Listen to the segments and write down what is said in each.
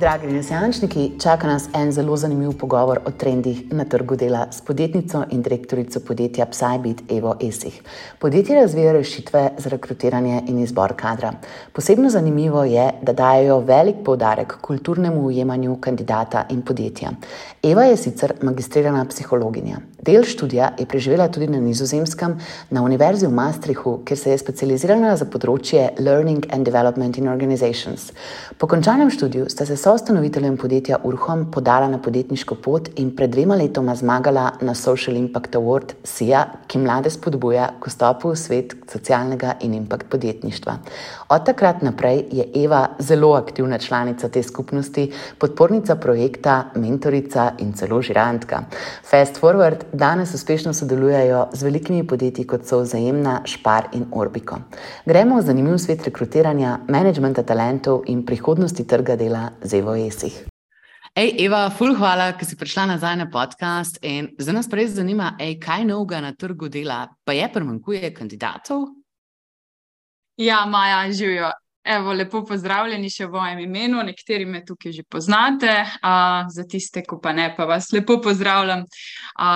Dragi renesančniki, čaka nas en zelo zanimiv pogovor o trendih na trgu dela s podjetnico in direktorico podjetja Psybit Evo Esih. Podjetje razvija rešitve za rekrutiranje in izbor kadra. Posebno zanimivo je, da dajo velik poudarek kulturnemu ujemanju kandidata in podjetja. Eva je sicer magistrirana psihologinja. Del študija je preživela tudi na nizozemskem, na univerzi v Maastrichtu, kjer se je specializirala za področje Learning and Development in Organizations. Po končanem študiju sta se soustanoviteljem podjetja Urhom podala na podjetniško pot in pred dvema letoma zmagala na Social Impact Award SIA, ki mlade spodbuja k vstopu v svet socialnega in impact podjetništva. Od takrat naprej je Eva zelo aktivna članica te skupnosti, podpornica projekta, mentorica in celo žirantka. Fast Forward danes uspešno sodelujejo z velikimi podjetji, kot so Vzajemna, Špar in Orbiko. Gremo v zanimiv svet rekrutiranja, menedžmenta talentov in prihodnosti trga dela z Evo Esih. Ej, Eva, ful, hvala, ker si prišla nazaj na podcast. Za nas res zanima, ej, kaj novega na trgu dela, pa je primankuje kandidatov? Ja, Maja, živijo. Evo, lepo pozdravljeni še v mojem imenu, nekateri me tukaj že poznate, a, za tiste, ko pa ne, pa vas lepo pozdravljam.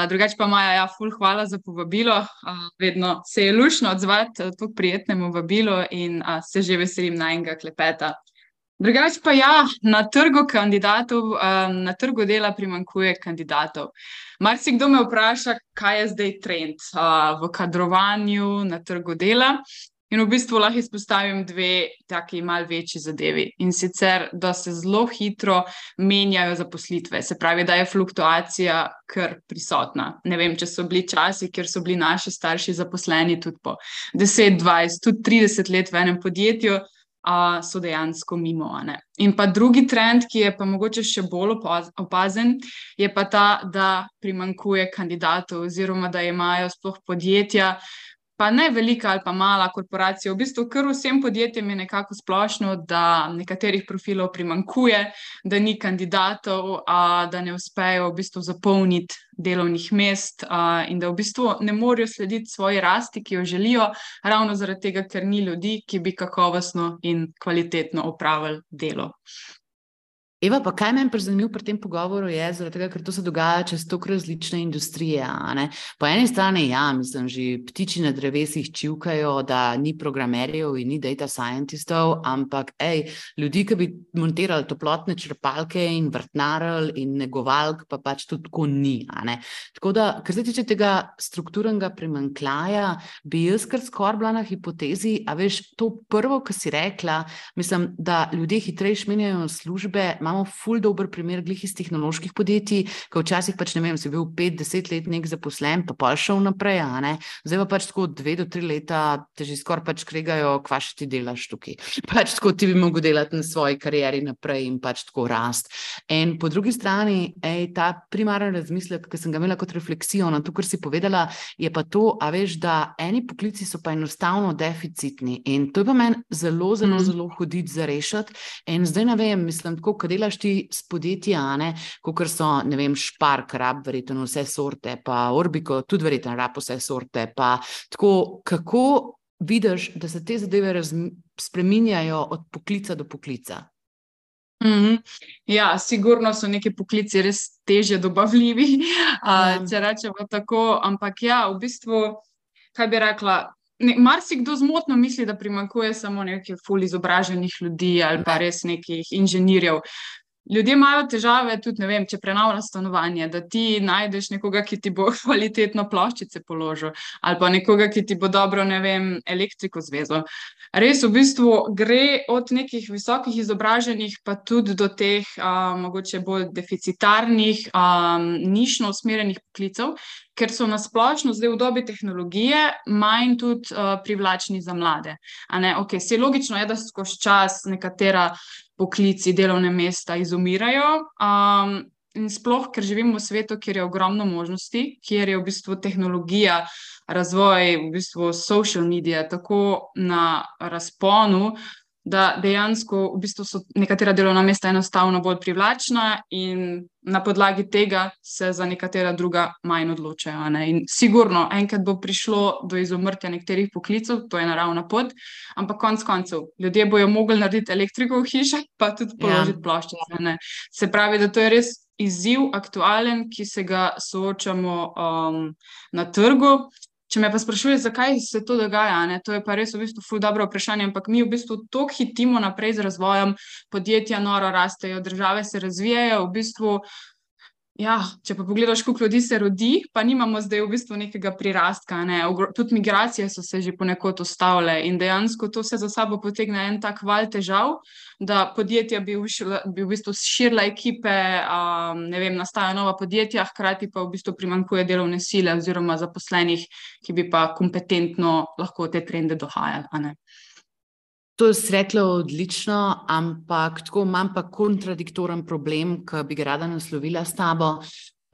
Drugače pa, Maja, ja, ful, hvala za povabilo. A, vedno se je lušno odzvati tako prijetnemu vabilu in a, se že veselim na enega klepeta. Drugače pa ja, na trgu kandidatov, na trgu dela primankuje kandidatov. Mar si kdo me vpraša, kaj je zdaj trend v kadrovanju na trgu dela? In v bistvu lahko izpostavim dve taki malce večji zadevi. In sicer, da se zelo hitro menjajo zaposlitve, se pravi, da je fluktuacija kar prisotna. Ne vem, če so bili časi, kjer so bili naši starši zaposleni tudi po 10, 20, tudi 30 let v enem podjetju. Uh, so dejansko mimo. In pa drugi trend, ki je pa mogoče še bolj opazen, je pa ta, da primankuje kandidatov, oziroma da imajo sploh podjetja pa ne velika ali pa mala korporacija, v bistvu kar vsem podjetjem je nekako splošno, da nekaterih profilov primankuje, da ni kandidatov, a, da ne uspejo v bistvu zapolniti delovnih mest a, in da v bistvu ne morejo slediti svoji rasti, ki jo želijo, ravno zaradi tega, ker ni ljudi, ki bi kakovostno in kvalitetno opravili delo. Eva, pa kaj meni zanimivo pri tem pogovoru je, tega, ker to se dogaja čez toliko različne industrije. Po eni strani, ja, mislim, že ptiči na drevesih čivkajo, da ni programerjev in ni data scientistov, ampak ej, ljudi, ki bi montirali toplotne črpalke in vrtnarili in negovalk, pa pač tudi tako ni. Tako da, kar se tiče tega strukturnega primankljaja, bi jaz kar skoraj bila na hipotezi, a veš, to prvo, kar si rekla, mislim, da ljudje hitreje menjajo službe imamo ful dobr primer glih iz tehnoloških podjetij, ko včasih pač ne vem, si bil pet, deset let nek zaposlen, pa pa šel naprej, a ne. Zdaj pa pač tako dve do tri leta te že skoraj pač kregajo, kva še ti delaš tukaj. Pač tako ti bi mogel delati na svoji karieri naprej in pač tako rast. In po drugi strani, ej, ta primaren razmislek, ki sem ga imela kot refleksijo na to, kar si povedala, je pa to, a veš, da eni poklici so pa enostavno deficitni in to je pa meni zelo, zelo, mm. zelo hoditi za rešiti. In zdaj ne vem, mislim, tako, kad delaš ti s podjetji, kot so, ne vem, Špark, rab, verjetno vse sorte, pa Orbiko, tudi verjetno rab vse sorte. Tako, kako vidiš, da se te zadeve spreminjajo od poklica do poklica? Mm -hmm. Ja, sigurno so neki poklici res teže dobavljivi, ja. če rečemo tako. Ampak ja, v bistvu, kaj bi rekla, Marsikdo zmotno misli, da primankuje samo nekaj ful izobraženih ljudi ali pa res nekih inženirjev. Ljudje imajo težave tudi, ne vem, če prenavljaš stanovanje, da ti najdeš nekoga, ki ti bo kvalitetno ploščice položil, ali pa nekoga, ki ti bo dobro, ne vem, elektriko zvezal. Res v bistvu gre od nekih visokih izobraženih, pa tudi do teh, a, mogoče bolj deficitarnih, a, nišno usmerjenih poklicev, ker so nasplošno zdaj v dobi tehnologije manj tudi a, privlačni za mlade. Okay, se logično je, da skozi čas nekatera poklici, delovne mesta izumirajo. Um, in sploh, ker živimo v svetu, kjer je ogromno možnosti, kjer je v bistvu tehnologija, razvoj, v bistvu social medije tako na razponu. Da dejansko v bistvu so nekatera delovna mesta enostavno bolj privlačna, in na podlagi tega se za nekatera druga manj odločajo. In sigurno, enkrat bo prišlo do izumrtja nekaterih poklicev, to je naravna pot, ampak konec koncev, ljudje bojo mogli narediti elektriko v hiši, pa tudi položiti ja. ploščice. Se pravi, da to je res. Izziv, aktualen, ki se ga soočamo um, na trgu, Če me pa sprašuješ, zakaj se to dogaja, ne? to je pa res v bistvu ful dobro vprašanje, ampak mi v bistvu toliko hitimo naprej z razvojem, podjetja noro rastejo, države se razvijajo, v bistvu Ja, če pa pogledaš, koliko ljudi se rodi, pa nimamo zdaj v bistvu nekega prirastka. Ne? Tudi migracije so se že ponekod ustavile in dejansko to se za sabo potegne en tak val težav, da podjetja bi v, bi v bistvu širila ekipe, um, ne vem, nastajajo nova podjetja, hkrati pa v bistvu primankuje delovne sile oziroma zaposlenih, ki bi pa kompetentno lahko te trende dohajali. To je svetlo odlično, ampak tako imam pa kontradiktoren problem, ki bi ga rada naslovila s tabo.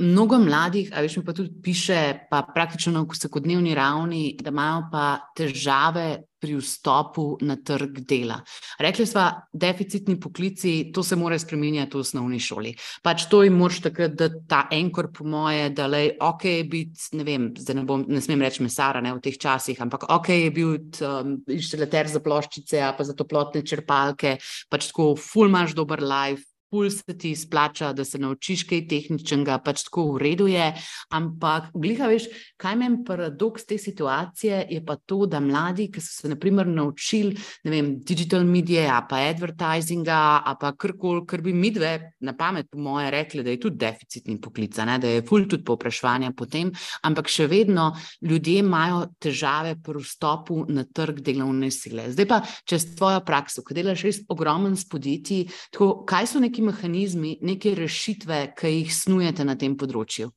Mnogo mladih, a veš, mi pa tudi piše, pa praktično na vsakodnevni ravni, da imajo pa težave pri vstopu na trg dela. Rekli smo, deficitni poklici, to se mora spremenjati v osnovni šoli. Pač to jim moraš takrat, da ta enkor, po moje, da je ok biti, ne vem, zdaj ne, bom, ne smem reči mesara ne, v teh časih, ampak ok je bil um, inštalater za ploščice, pa za toplotne črpalke, pač tako, ful imaš dober life pul se ti splača, da se naučiš kaj tehničnega, pač tako v redu je. Ampak, gliha, veš, kaj meni paradoks te situacije je pa to, da mladi, ki so se naprimer naučili, ne vem, digital medije, pa advertisinga, pa karkoli, kar bi mi dve na pamet, po moje, rekli, da je tudi deficitni poklic, ne, da je ful tudi povpraševanja potem, ampak še vedno ljudje imajo težave pri vstopu na trg delovne sile. Zdaj pa, čez tvojo prakso, ko delaš res ogromen s podjetji, tako, kaj so neki neki mehanizmi, neke rešitve, ki jih snujete na tem področju?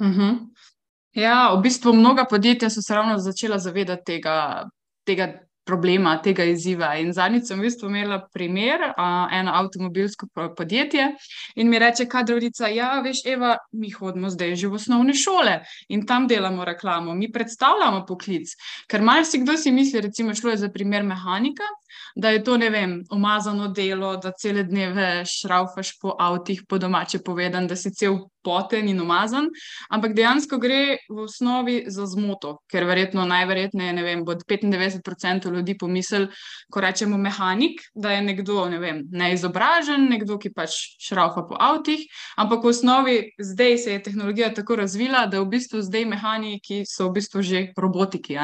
Uh mhm. -huh. Ja, v bistvu mnoga podjetja so se ravno začela zavedati tega, tega problema, tega izziva. In zadnjič sem v bistvu imela primer, uh, eno avtomobilsko podjetje in mi reče, kadrovnica, ja, veš, Eva, mi hodimo zdaj že v osnovne šole in tam delamo reklamo, mi predstavljamo poklic. Ker marsikdo si misli, recimo, šlo je za primer mehanika da je to, ne vem, umazano delo, da cele dneve šraufaš po avtih, po domače povedan, da si cel poten in umazan, ampak dejansko gre v osnovi za zmoto, ker verjetno najverjetneje, ne vem, bo 95% ljudi pomisli, ko rečemo mehanik, da je nekdo, ne vem, neizobražen, nekdo, ki pač šraufa po avtih, ampak v osnovi zdaj se je tehnologija tako razvila, da v bistvu zdaj mehaniki so v bistvu že robotiki,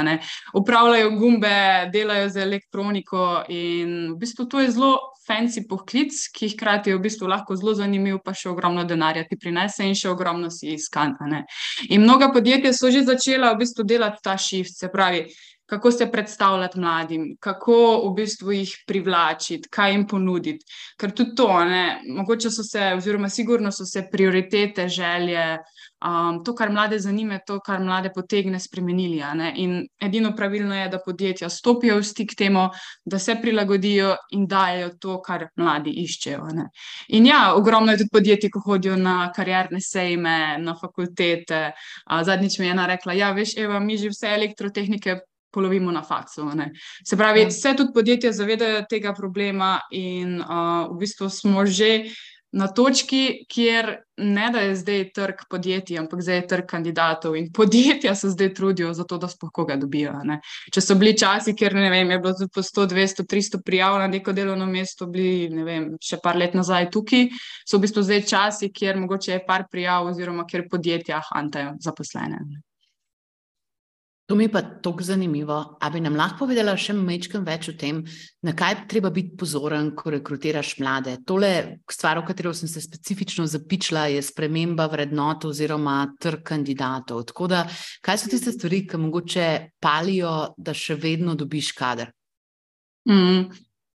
upravljajo gumbe, delajo z elektroniko in v bistvu to je zelo fancy poklic, ki hkrati je v bistvu lahko zelo zanimiv, pa še ogromno denarja ti prinese in še ogromno si iskanta. In mnoga podjetja so že začela v bistvu delati ta shift, se pravi. Kako se predstavljati mladim, kako v bistvu jih privlačiti, kaj jim ponuditi. Ker tudi to, ne, mogoče so se, oziroma sigurno so se prioritete, želje, um, to, kar mlade zanima, to, kar mlade potegne, spremenili. In edino pravilno je, da podjetja stopijo v stik temu, da se prilagodijo in dajo to, kar mladi iščejo. Ne? In ja, ogromno je tudi podjetij, ki hodijo na karierne sejme, na fakultete. Uh, zadnjič mi je ena rekla: Ja, veš, Eva, mi že vse elektrotehnike. Polovimo na faksu. Ne. Se pravi, vse ja. tudi podjetja zavedajo tega problema, in uh, v bistvu smo že na točki, kjer ne da je zdaj trg podjetij, ampak zdaj je trg kandidatov in podjetja se zdaj trudijo za to, da sploh koga dobijo. Ne. Če so bili časi, kjer vem, je bilo tudi po 100, 200, 300 prijav na neko delovno mesto, bili vem, še par let nazaj tukaj, so v bistvu zdaj časi, kjer mogoče je par prijav oziroma kjer podjetja hantajo zaposlene. Ne. To mi je pa tako zanimivo. A bi nam lahko povedala še nekaj več o tem, na kaj treba biti pozoren, ko rekrutiraš mlade? Tole stvar, o katero sem se specifično zapičila, je sprememba vrednot oziroma trg kandidatov. Tako da, kaj so tiste stvari, ki mogoče palijo, da še vedno dobiš kader? Mm.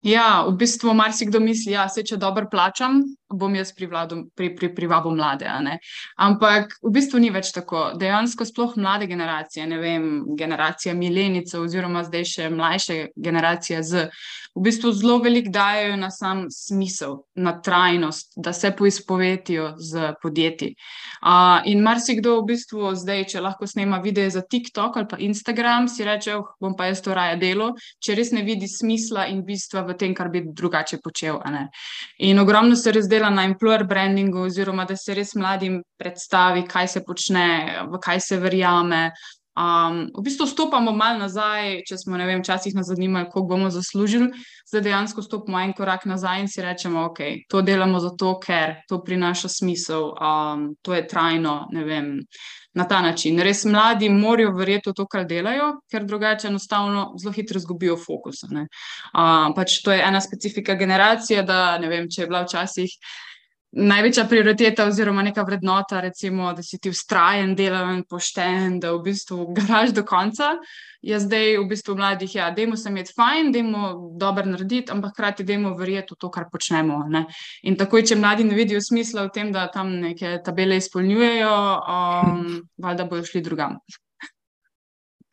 Ja, v bistvu marsikdo misli, da ja, se če dobro plačam, bom jaz privabil pri, pri, pri mlade. Ampak v bistvu ni več tako. Dejansko sploh mlade generacije, ne vem, generacija milenicev oziroma zdaj še mlajše generacije z. V bistvu zelo veliko dajo na sam smisel, na trajnost, da se poizpovetijo z podjetji. Uh, in marsikdo v bistvu zdaj, če lahko snema videe za TikTok ali pa Instagram, si reče, oh, bom pa jaz to raje delo, če res ne vidi smisla in bistva v tem, kar bi drugače počel. In ogromno se razdela na employer brandingu, oziroma da se res mladim predstavi, kaj se počne, v kaj se verjame. Um, v bistvu stopamo malo nazaj, če smo, ne vem, včasih nas zanimali, koliko bomo zaslužili, zdaj dejansko stopimo en korak nazaj in si rečemo, ok, to delamo zato, ker to prinaša smisel, um, to je trajno, ne vem, na ta način. Res mladi morajo verjeti v to, kar delajo, ker drugače enostavno zelo hitro izgubijo fokus. Uh, pač to je ena specifika generacije, da ne vem, če je bila včasih največja prioriteta oziroma neka vrednota, recimo, da si ti ustrajen, delaven, pošten, da v bistvu garaš do konca. Jaz zdaj v bistvu mladih, ja, dajmo se imeti fajn, dajmo dobro narediti, ampak hkrati dajmo verjeti v to, kar počnemo. Ne? In takoj, če mladi ne vidijo smisla v tem, da tam neke tabele izpolnjujejo, um, valjda bojo šli drugam.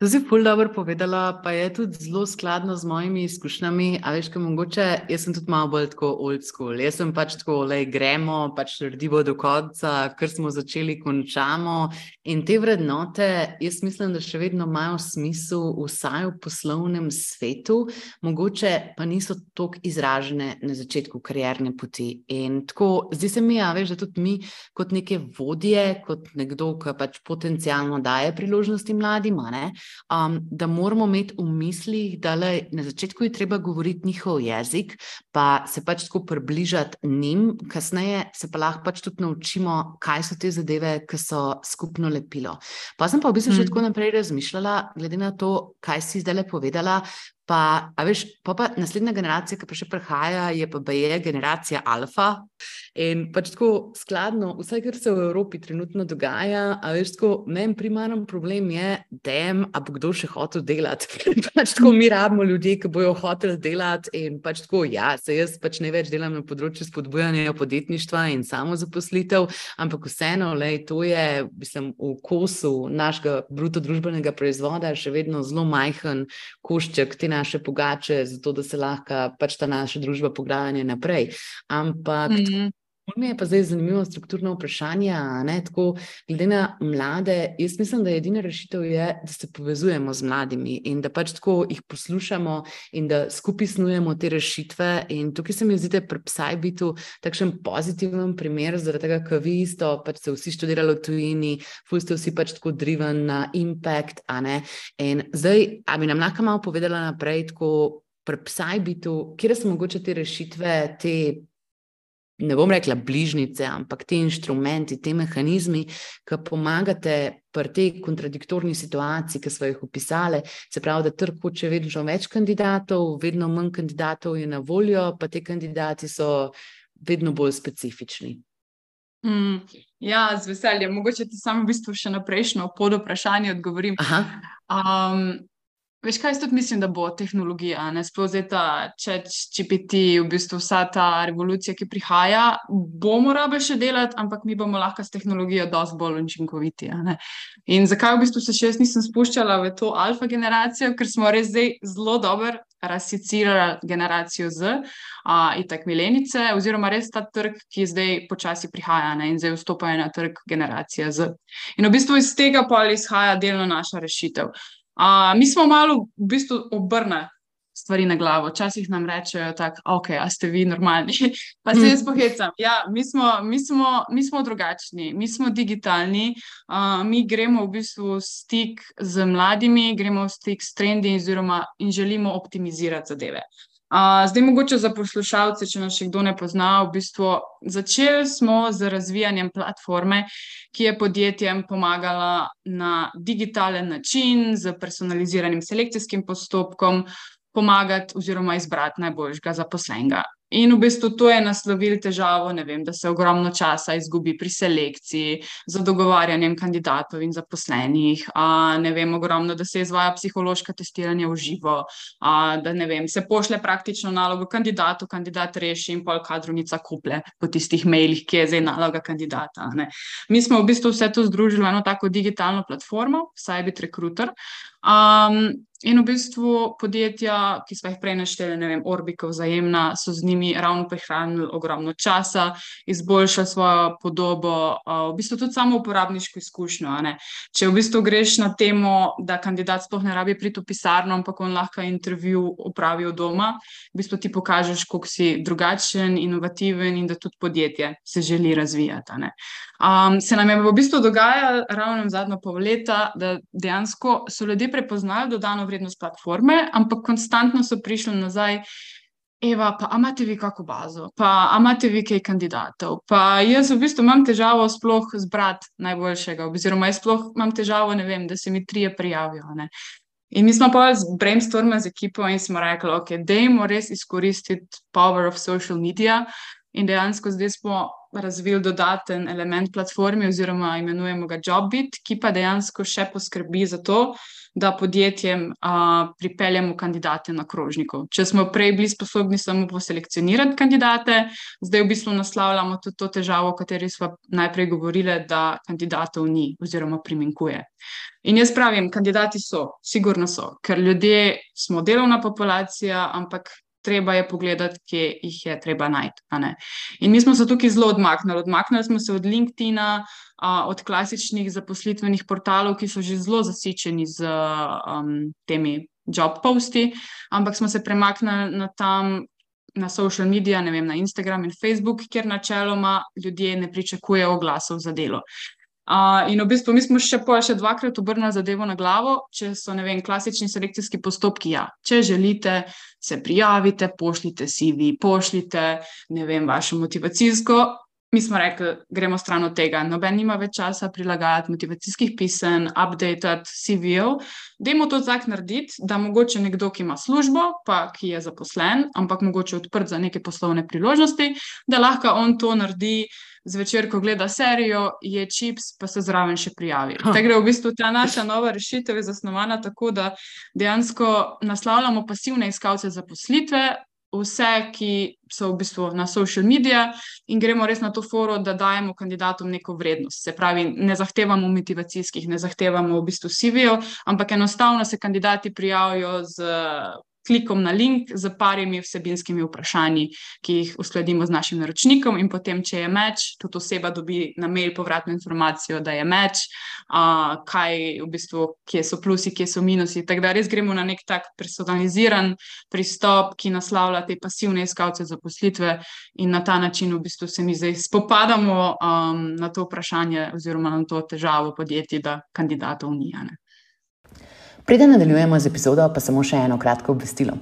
To si ful dobro povedala, pa je tudi zelo skladno z mojimi izkušnjami. A veš, kaj mogoče, jaz sem tudi malo bolj tako old school. Jaz sem pač tako, le gremo, pač naredimo do konca, kar smo začeli, končamo. In te vrednote, jaz mislim, da še vedno imajo smisel, vsaj v poslovnem svetu, mogoče pa niso tako izražene na začetku karierne poti. In tako, zdi se mi, a veš, da tudi mi, kot neke vodje, kot nekdo, ki pač potencialno daje priložnosti mladim, ne um, da moramo imeti v mislih, da le, na začetku je treba govoriti njihov jezik, pa se pač tako približati njim, kasneje se pa lahko pač tudi naučimo, kaj so te zadeve, ki so skupno lepilo. Pa sem pa v bistvu mm. še tako naprej razmišljala, glede na to, kaj si zdaj le povedala. Pa, veš, pa, pa naslednja generacija, ki pa še prihaja, je pa je generacija Alfa. In pač tako skladno, vse, kar se v Evropi trenutno dogaja, a veš, tako meni primaren problem je, da jim, a bo kdo še hotel delati. pač tako mi rabimo ljudi, ki bojo hoteli delati. In pač tako, ja, se jaz pač ne več delam na področju spodbujanja podjetništva in samo zaposlitev, ampak vseeno, lej, to je, mislim, v kosu našega bruto družbenega proizvoda še vedno zelo majhen košček naše pogače, zato da se lahko pač ta naša družba pogaja naprej. Ampak. Mm -hmm. Mi je pa zdaj zanimivo strukturno vprašanje. Tako, glede na mlade, jaz mislim, da je edina rešitev, je, da se povezujemo z mladimi in da pač tako jih poslušamo in da skupaj snujemo te rešitve. In tukaj se mi zdi, da je pri Psybitu takšen pozitiven primer, zaradi tega, ker vi isto, pač ste vsi študirali v tujini, ful ste vsi pač tako driven na impact. In zdaj, a bi nam lahko malo povedala naprej, tako pri Psybitu, kje so mogoče te rešitve, te ne bom rekla bližnjice, ampak ti inštrumenti, ti mehanizmi, ki pomagate pri tej kontradiktorni situaciji, ki smo jih opisali. Se pravi, da trg hoče vedno več kandidatov, vedno manj kandidatov je na voljo, pa ti kandidati so vedno bolj specifični. Mm, ja, z veseljem. Mogoče ti samo v bistvu še na prejšnjo pod vprašanje odgovorim. Um, Veš, kaj jaz tudi mislim, da bo tehnologija, ne sploh zdaj ta ChatGPT, v bistvu vsa ta revolucija, ki prihaja, bomo rabili še delati, ampak mi bomo lahko s tehnologijo dosti bolj učinkoviti. In zakaj v bistvu se še jaz nisem spuščala v to alfa generacijo, ker smo res zdaj zelo dobro rasicirali generacijo Z, in tako milenice, oziroma res ta trg, ki zdaj počasi prihaja ne? in zdaj vstopajo na trg generacija Z. In v bistvu iz tega pa izhaja delno naša rešitev. Uh, mi smo malo v bistvu obrnili stvari na glavo. Včasih nam rečejo, da okay, ste vi normalni. pa se jaz pohecam. Ja, mi, smo, mi, smo, mi smo drugačni, mi smo digitalni, uh, mi gremo v bistvu v stik z mladimi, gremo v stik s trendi in želimo optimizirati zadeve. Uh, zdaj, mogoče za poslušalce, če nas še kdo ne pozna, v bistvu začeli smo z razvijanjem platforme, ki je podjetjem pomagala na digitalen način, z personaliziranim selekcijskim postopkom, pomagati oziroma izbrati najboljšega zaposlenega. In v bistvu to je naslovil težavo, vem, da se ogromno časa izgubi pri selekciji, za dogovarjanjem kandidatov in zaposlenih. A, ne vem, ogromno, da se izvaja psihološko testiranje v živo, a, da vem, se pošle praktično nalogo kandidatu, kandidat reši in pol kadrovnica kuple po tistih mailih, ki je zdaj naloga kandidata. Ne. Mi smo v bistvu vse to združili v eno tako digitalno platformo, Cybit Recruiter. Um, in v bistvu podjetja, ki smo jih prej našteli, ne vem, Orbika, vzajemna, so z njimi ravno prihranili ogromno časa, izboljšali svojo podobo, uh, v bistvu tudi samo uporabniško izkušnjo. Če v bistvu greš na temo, da kandidat sploh ne rabi priti v pisarno, ampak on lahko intervju upravi doma, v bistvu ti pokažeš, koliko si drugačen, inovativen in da tudi podjetje se želi razvijati. Um, se nam je v bistvu dogajalo ravno zadnjo pol leta, da dejansko so ljudje prepoznali dodano vrednost platforme, ampak konstantno so prišli nazaj. Eva, pa imate vi kako bazo, pa imate vi kaj kandidatov. Pa jaz v bistvu imam težavo sploh zbrati najboljšega, oziroma jaz sploh imam težavo, ne vem, da se mi trije prijavijo. Ne. In mi smo pa z brainstormom z ekipo in smo rekli, ok, dajmo res izkoristiti power of social media. In dejansko zdaj smo razvili dodaten element platforme, oziroma imenujemo ga Jobbit, ki pa dejansko še poskrbi za to, da podjetjem a, pripeljemo kandidate na krožniku. Če smo prej bili sposobni samo poselekcionirati kandidate, zdaj v bistvu naslavljamo tudi to težavo, o kateri smo najprej govorili, da kandidatov ni oziroma primankuje. In jaz pravim, kandidati so, sigurno so, ker ljudje smo delovna populacija, ampak treba je pogledati, kje jih je treba najti. In mi smo se tukaj zelo odmaknili. Odmaknili smo se od LinkedIn-a, od klasičnih zaposlitvenih portalov, ki so že zelo zasičeni z um, temi job posti, ampak smo se premaknili na tam. Na social medije, ne vem, na Instagram in Facebook, kjer načeloma ljudje ne pričakujejo oglasov za delo. Uh, in v bistvu mi smo še, še dvakrat obrnili zadevo na glavo, če so vem, klasični selekcijski postopki. Ja. Če želite, se prijavite, pošljite CV, pošljite vem, vašo motivacijsko. Mi smo rekli, gremo stran od tega. Noben nima več časa prilagajati motivacijskih pisem, updateati CV-ov. Dajmo to tako narediti, da mogoče nekdo, ki ima službo, pa ki je zaposlen, ampak mogoče odprt za neke poslovne priložnosti, da lahko on to naredi zvečer, ko gleda serijo, je čips, pa se zraven še prijavi. Tako gre v bistvu ta naša nova rešitev, je zasnovana tako, da dejansko naslavljamo pasivne iskalce zaposlitve. Vse, ki so v bistvu na social medijih, in gremo res na to foro, da dajemo kandidatom neko vrednost. Se pravi, ne zahtevamo motivacijskih, ne zahtevamo v bistvu CV-jev, ampak enostavno se kandidati prijavijo z klikom na link z parimi vsebinskimi vprašanji, ki jih uskladimo z našim naročnikom, in potem, če je meč, tudi oseba dobi na mail povratno informacijo, da je meč, uh, kaj v bistvu, kje so plusi, kje so minusi. Tako da res gremo na nek tak personaliziran pristop, ki naslavlja te pasivne iskalce zaposlitve, in na ta način v bistvu se mi zdaj spopadamo um, na to vprašanje oziroma na to težavo podjetij, da kandidatov ni. Preden nadaljujemo z epizodo, pa samo še eno kratko obvestilo.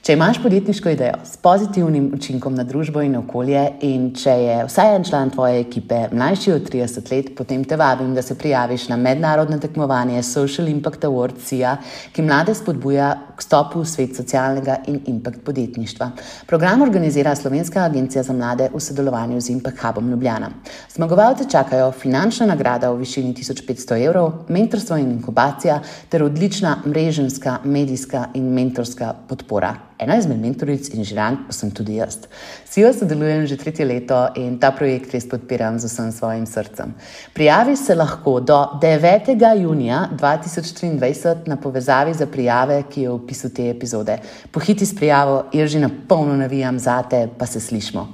Če imaš podjetniško idejo s pozitivnim učinkom na družbo in okolje, in če je vsaj en član tvoje ekipe mlajši od 30 let, potem te vabim, da se prijaviš na mednarodno tekmovanje Social Impact Award CIA, ki mlade spodbuja k stopu v svet socialnega in impact podjetništva. Program organizira Slovenska agencija za mlade v sodelovanju z Impact Hubom Ljubljana. Zmagovalce čakajo finančna nagrada v višini 1500 evrov, mentorstvo in inkubacija ter odlična mreženska, medijska in mentorska podpora. Ena izmed mentoric in žiran pa sem tudi jaz. Sijo sodelujem že tretje leto in ta projekt res podpiram z vsem svojim srcem. Prijavi se lahko do 9. junija 2023 na povezavi za prijave, ki je v opisu te epizode. Pohiti s prijavo, jaz že na polno navijam za te, pa se slišmo.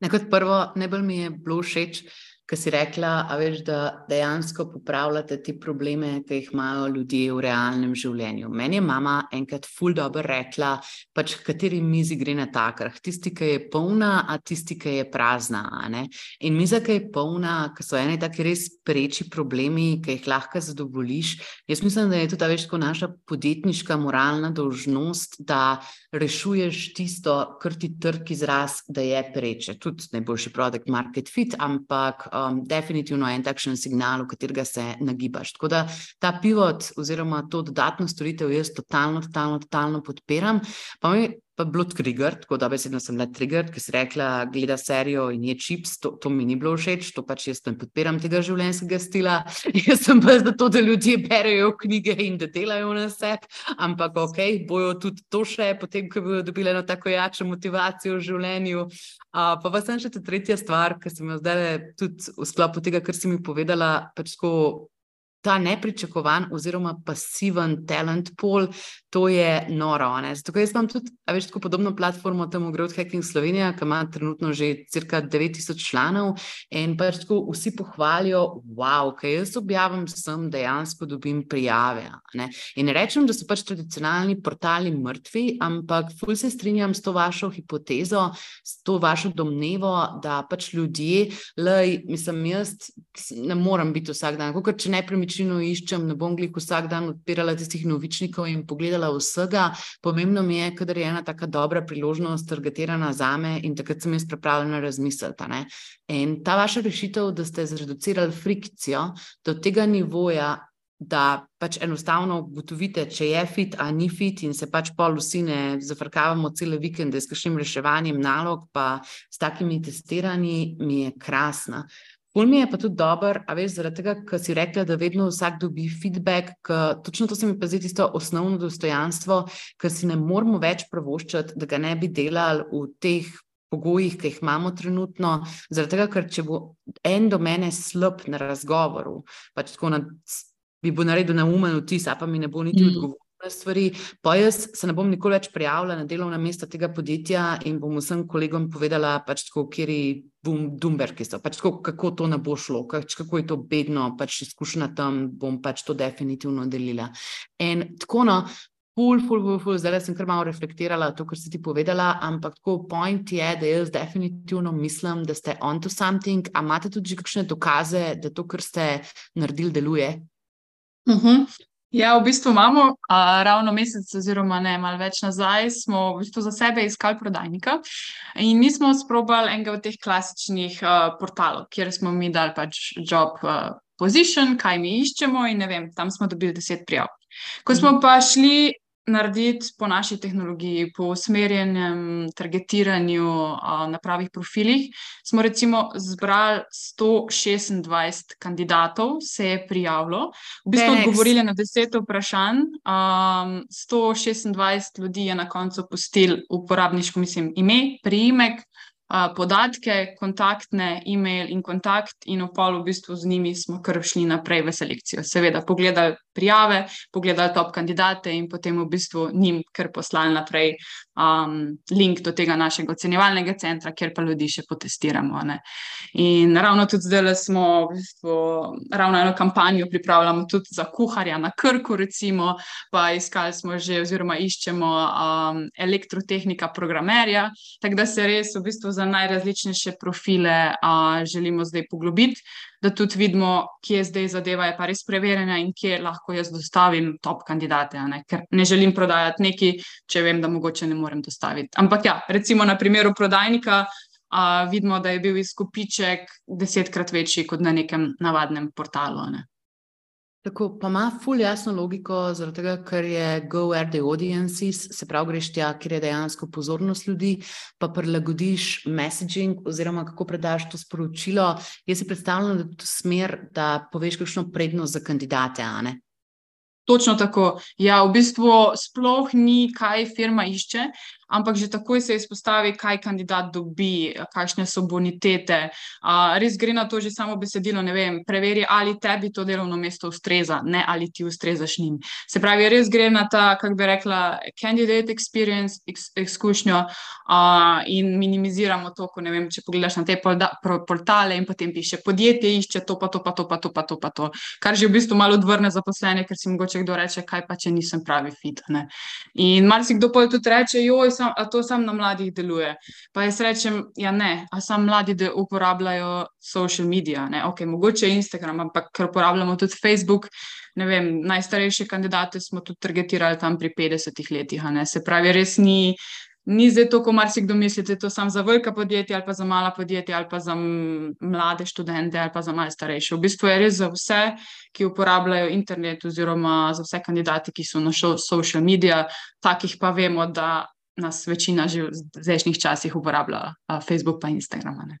Nekot prvo, najbolj mi je bilo všeč ki si rekla, veš, da dejansko popravljate te probleme, ki jih imajo ljudje v realnem življenju. Meni je mama enkrat ful dobro rekla, pač kateri mizi gre na takrah. Tisti, ki je polna, a tisti, ki je prazna. In miza, ki je polna, ki so eni taki res preči problemi, ki jih lahko zadovoljiš. Jaz mislim, da je to ta veš, kot naša podjetniška moralna dolžnost, da rešuješ tisto, kar ti trg izraz, da je preče. Tudi najboljši produkt, market fit, ampak um, definitivno en takšen signal, v katerega se nagibaš. Tako da ta pivot oziroma to dodatno storitev jaz totalno, totalno, totalno podpiram. Pa mi pa bilo trigger, tako da besedno sem bila trigger, ker si rekla, gleda serijo in je čips, to, to mi ni bilo všeč, to pač jaz ne podpiram tega življenjskega stila. jaz sem pa za to, da ljudje berejo knjige in da delajo na sebi, ampak ok, bojo tudi to še, potem, ko bodo dobili eno tako jačo motivacijo v življenju. Uh, pa pa sem še ta tretja stvar, ki sem jo zdaj tudi v sklopu tega, kar si mi povedala, pač tako ta nepričakovan oziroma pasiven talent pool, to je noro. Ne? Zato jaz imam tudi, a veš, tako podobno platformo tam v Growth Hacking Slovenija, ki ima trenutno že cirka 9000 članov in pač tako vsi pohvalijo, wow, kaj jaz objavim, sem dejansko dobim prijave. Ne? In rečem, da so pač tradicionalni portali mrtvi, ampak ful se strinjam s to vašo hipotezo, s to vašo domnevo, da pač ljudje, lej, mislim, jaz ne morem biti vsak dan, kot če nepremičnino iščem, ne bom glik vsak dan odpirala tistih novičnikov in pogledala vsega. Pomembno mi je, kadar je ena taka dobra priložnost, targetirana za me in takrat sem jaz pripravljena razmisliti. In ta vaša rešitev, da ste zreducirali frikcijo do tega nivoja, da pač enostavno ugotovite, če je fit ali ni fit, in se pač pol vsi ne zafrkavamo cele vikende s kakšnim reševanjem nalog, pa s takimi testiranji, mi je krasna. Pol mi je pa tudi dober, a veš, zaradi tega, ker si rekla, da vedno vsak dobi feedback, ker točno to se mi pa zdi tisto osnovno dostojanstvo, ker si ne moramo več pravoščati, da ga ne bi delali v teh pogojih, ki jih imamo trenutno. Zaradi tega, ker če bo en do mene slab na razgovoru, pač tako na, bi bo naredil neumen vtis, pa mi ne bo niti mm. odgovoril stvari. Pa jaz se ne bom nikoli več prijavila na delovna mesta tega podjetja in bom vsem kolegom povedala, pač tako, kjer bom Dumberki so, pač tako, kako to ne bo šlo, pač kako je to bedno, pač izkušnja tam, bom pač to definitivno delila. In tako no. Ful, ful, ful, ful. Zdaj sem kar malo reflektirala to, kar si ti povedala, ampak tako point je, da jaz definitivno mislim, da ste on to something. A imate tudi kakšne dokaze, da to, kar ste naredili, deluje? Uh mhm. -huh. Ja, v bistvu imamo a, ravno mesec, oziroma ne, malo več nazaj, smo v bistvu za sebe iskali prodajnika in mi smo sprobali enega od teh klasičnih a, portalov, kjer smo mi dali pač job a, position, kaj mi iščemo in ne vem, tam smo dobili deset prijav. Ko smo pa šli narediti po naši tehnologiji, po usmerjenem targetiranju uh, na pravih profilih. Smo recimo zbrali 126 kandidatov, se je prijavilo, v bistvu Thanks. odgovorili na 10 vprašanj. Um, 126 ljudi je na koncu postil uporabniško, mislim, ime, priimek, podatke, kontaktne, e-mail in kontakt, in v polu v bistvu z njimi smo kar šli naprej v selekcijo. Seveda, pogledali prijave, pogledali top kandidate in potem v bistvu njim kar poslali naprej um, link do tega našega ocenjevalnega centra, kjer pa ljudi še potestiramo. Ne. In ravno tudi zdaj smo v bistvu ravno eno kampanjo pripravljamo tudi za kuharja na Krku, recimo, pa iskali smo že oziroma iščemo um, elektrotehnika programerja, tako da se res v bistvu za najrazličnejše profile uh, želimo zdaj poglobiti da tudi vidimo, kje zdaj zadeva je pa res preverjena in kje lahko jaz dostavim top kandidate. Ne? Ker ne želim prodajati nekaj, če vem, da mogoče ne morem dostaviti. Ampak ja, recimo na primeru prodajnika a, vidimo, da je bil izkupiček desetkrat večji kot na nekem navadnem portalu. Ne? Tako pa ima ful jasno logiko, zaradi tega, ker je go where the audiences, se pravi, greš tja, kjer je dejansko pozornost ljudi, pa prilagodiš messaging oziroma kako predaš to sporočilo. Jaz si predstavljam, da je to smer, da poveš kakšno prednost za kandidate, a ne? Točno tako. Ja, v bistvu sploh ni, kaj firma išče, ampak že takoj se izpostavi, kaj kandidat dobi, kakšne so bonitete. Uh, res gre na to že samo besedilo, ne vem, preveri, ali tebi to delovno mesto ustreza, ne ali ti ustrezaš njim. Se pravi, res gre na ta, kako bi rekla, candidate experience, izkušnjo uh, in minimiziramo to, ko ne vem, če pogledaš na te portale in potem piše, podjetje išče to, pa to, pa to, pa to, pa to, pa to. Kar že v bistvu malo odvrne zaposlene, ker si mogoče kdo reče, kaj pa če nisem pravi fit. Ne? In marsikdo pa tudi reče, joj, sam, a to samo na mladih deluje. Pa jaz rečem, ja, ne, a samo mladi, uporabljajo social medije. Okay, mogoče Instagram, ampak ker uporabljamo tudi Facebook. Vem, najstarejše kandidate smo tudi targetirali tam pri 50 letih. Se pravi, res ni, ni zdaj to, kot marsikdo misli, da je to samo za velika podjetja ali pa za mala podjetja ali pa za mlade študente ali pa za malce starejše. V bistvu je res za vse, ki uporabljajo internet oziroma za vse kandidate, ki so na social medijih, takih pa vemo, da nas večina že v zdajšnjih časih uporablja uh, Facebook in Instagram. Ne.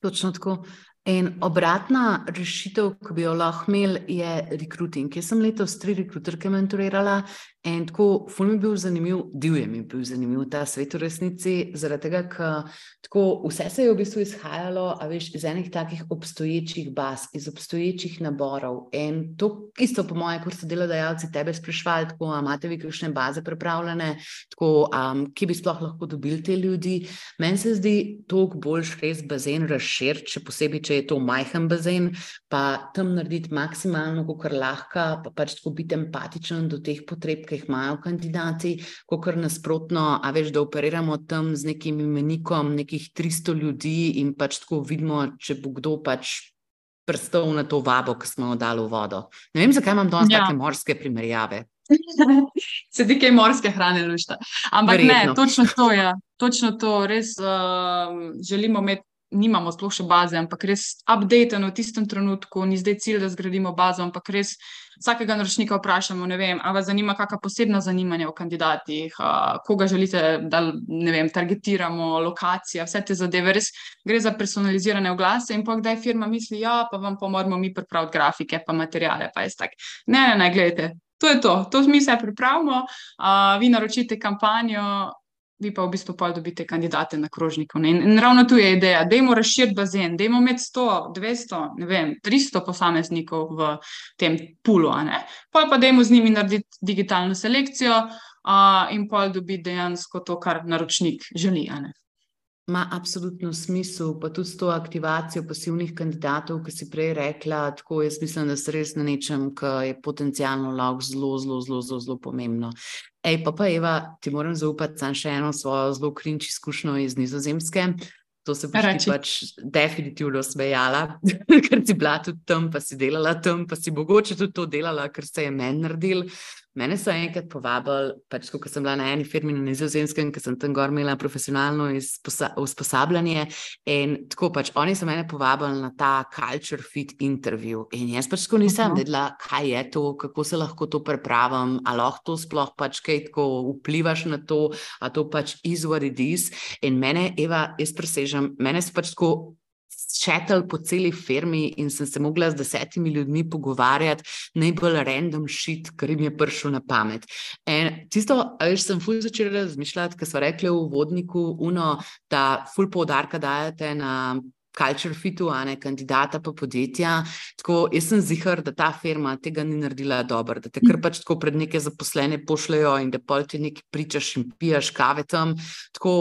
Točno tako. In obratna rešitev, ki bi jo lahko imel, je rekruting. Jaz sem letos tri rekruterke mentorirala In tako, ful mi je bil zanimiv, divje mi je bil zanimiv ta svet v resnici, zaradi tega, ker tako vse se je v bistvu izhajalo, a veš, iz enih takih obstoječih baz, iz obstoječih naborov. In to isto, po moje, kot so delodajalci tebe sprašvali, tako, imate vi kakšne baze pripravljene, tako, um, kje bi sploh lahko dobili te ljudi. Meni se zdi toliko boljš res bazen razširiti, še posebej, če je to majhen bazen, pa tam narediti maksimalno, kar lahko, pa pač tako biti empatičen do teh potreb ki jih imajo kandidati, kot kar nasprotno, a veš, da operiramo tam z nekim imenikom nekih 300 ljudi in pač tako vidimo, če bo kdo pač prstov na to vabo, ki smo jo dali v vodo. Ne vem, zakaj imam danes ja. take morske primerjave. Se ti kaj morske hrane lušta. Ampak Verjetno. ne, točno to je. Ja. Točno to, res uh, želimo imeti nimamo sploh še baze, ampak res updated v tistem trenutku, ni zdaj cilj, da zgradimo bazo, ampak res vsakega naročnika vprašamo, ne vem, ali vas zanima kakšna posebna zanimanja o kandidatih, a, koga želite, da ne vem, targetiramo, lokacija, vse te zadeve. Res gre za personalizirane oglase in pa kdaj firma misli, ja, pa vam pa moramo mi pripraviti grafike, pa materijale, pa je tak. Ne, ne, ne, gledajte. To je to, to mi se pripravimo, uh, vi naročite kampanjo, vi pa v bistvu pa dobite kandidate na krožniku. In, in ravno tu je ideja, da imamo razširiti bazen, da imamo imeti 100, 200, ne vem, 300 posameznikov v tem pulu, pa pa da imamo z njimi narediti digitalno selekcijo uh, in pa dobiti dejansko to, kar naročnik želi. Ma absolutno smisel, pa tudi s to aktivacijo pasivnih kandidatov, ki si prej rekla, tako jaz mislim, da se res na nečem, ki je potencialno lahko zelo, zelo, zelo, zelo, zelo pomembno. Ej, pa pa Eva, ti moram zaupati samo še eno svojo zelo krinč izkušnjo iz Nizozemske. To se boš ti pač definitivno smejala, ker si bila tudi tam, pa si delala tam, pa si mogoče tudi to delala, ker se je meni naredil. Mene so enkrat povabili, pač, ko sem bila na eni firmi na Nizozemskem, ker sem tam gor imela profesionalno usposabljanje. In tako pač oni so mene povabili na ta culture fit intervju. In jaz pač tako nisem vedela, kaj je to, kako se lahko to prepravim, ali lahko to sploh pač kaj tako vplivaš na to, a to pač is what it is. In mene, Eva, jaz presežem, mene so pač tako šetel po celi firmi in sem se mogla z desetimi ljudmi pogovarjati, najbolj random shit, kar jim je prišlo na pamet. In tisto, veš, sem ful začela razmišljati, ker so rekli v vodniku, uno, da ful poudarka dajete na. Culture fitu, a ne kandidata, pa podjetja. Tako, jaz sem zihar, da ta firma tega ni naredila dobro, da te kar pač tako pred neke zaposlene pošljajo in da pol ti nekaj pričaš in pijaš kave tam. Tako,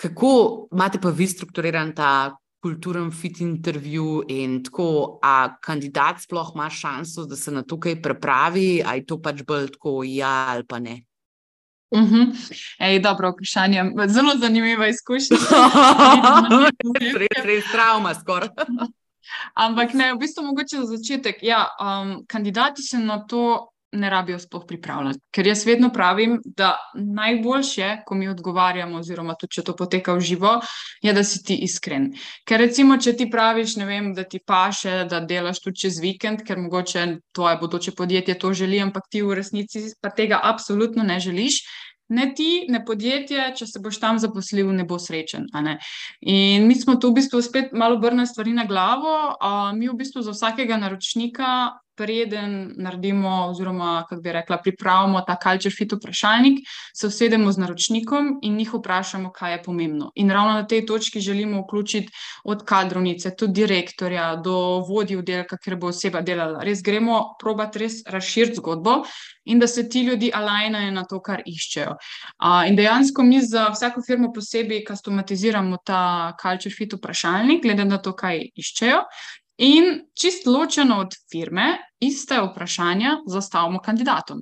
kako imate pa vi strukturiran ta kulturen fit intervju in tako, a kandidat sploh ima šanso, da se na to kaj prepravi, ali to pač bolj tako, ja ali pa ne. Uh mhm. -huh. Ej, dobro vprašanje. Zelo zanimiva izkušnja. res, res trauma skoraj. Ampak ne, v bistvu mogoče za začetek. Ja, um, kandidati se na to ne rabijo sploh pripravljati. Ker jaz vedno pravim, da najboljše, ko mi odgovarjamo, oziroma tudi če to poteka v živo, je, da si ti iskren. Ker recimo, če ti praviš, vem, da ti paše, da delaš tudi čez vikend, ker mogoče tvoje bodoče podjetje to želi, ampak ti v resnici pa tega absolutno ne želiš. Ne ti, ne podjetje, če se boš tam zaposlil, ne bo srečen. Ne? In mi smo tu v bistvu spet malo obrnili stvari na glavo. Uh, mi v bistvu za vsakega naročnika preden naredimo, oziroma kako bi rekla, pripravimo ta culture fit vprašalnik, se usedemo z naročnikom in jih vprašamo, kaj je pomembno. In ravno na tej točki želimo vključiti od kadrovnice, tudi direktorja, do vodij oddelka, ker bo oseba delala. Res gremo probati res razširiti zgodbo. In da se ti ljudje alajnajo na to, kar iščejo. Uh, in dejansko mi za vsako firmo posebej customiziramo ta culture fit vprašalnik, glede na to, kaj iščejo, In čist ločeno od firme, iste vprašanja zastavimo kandidatom.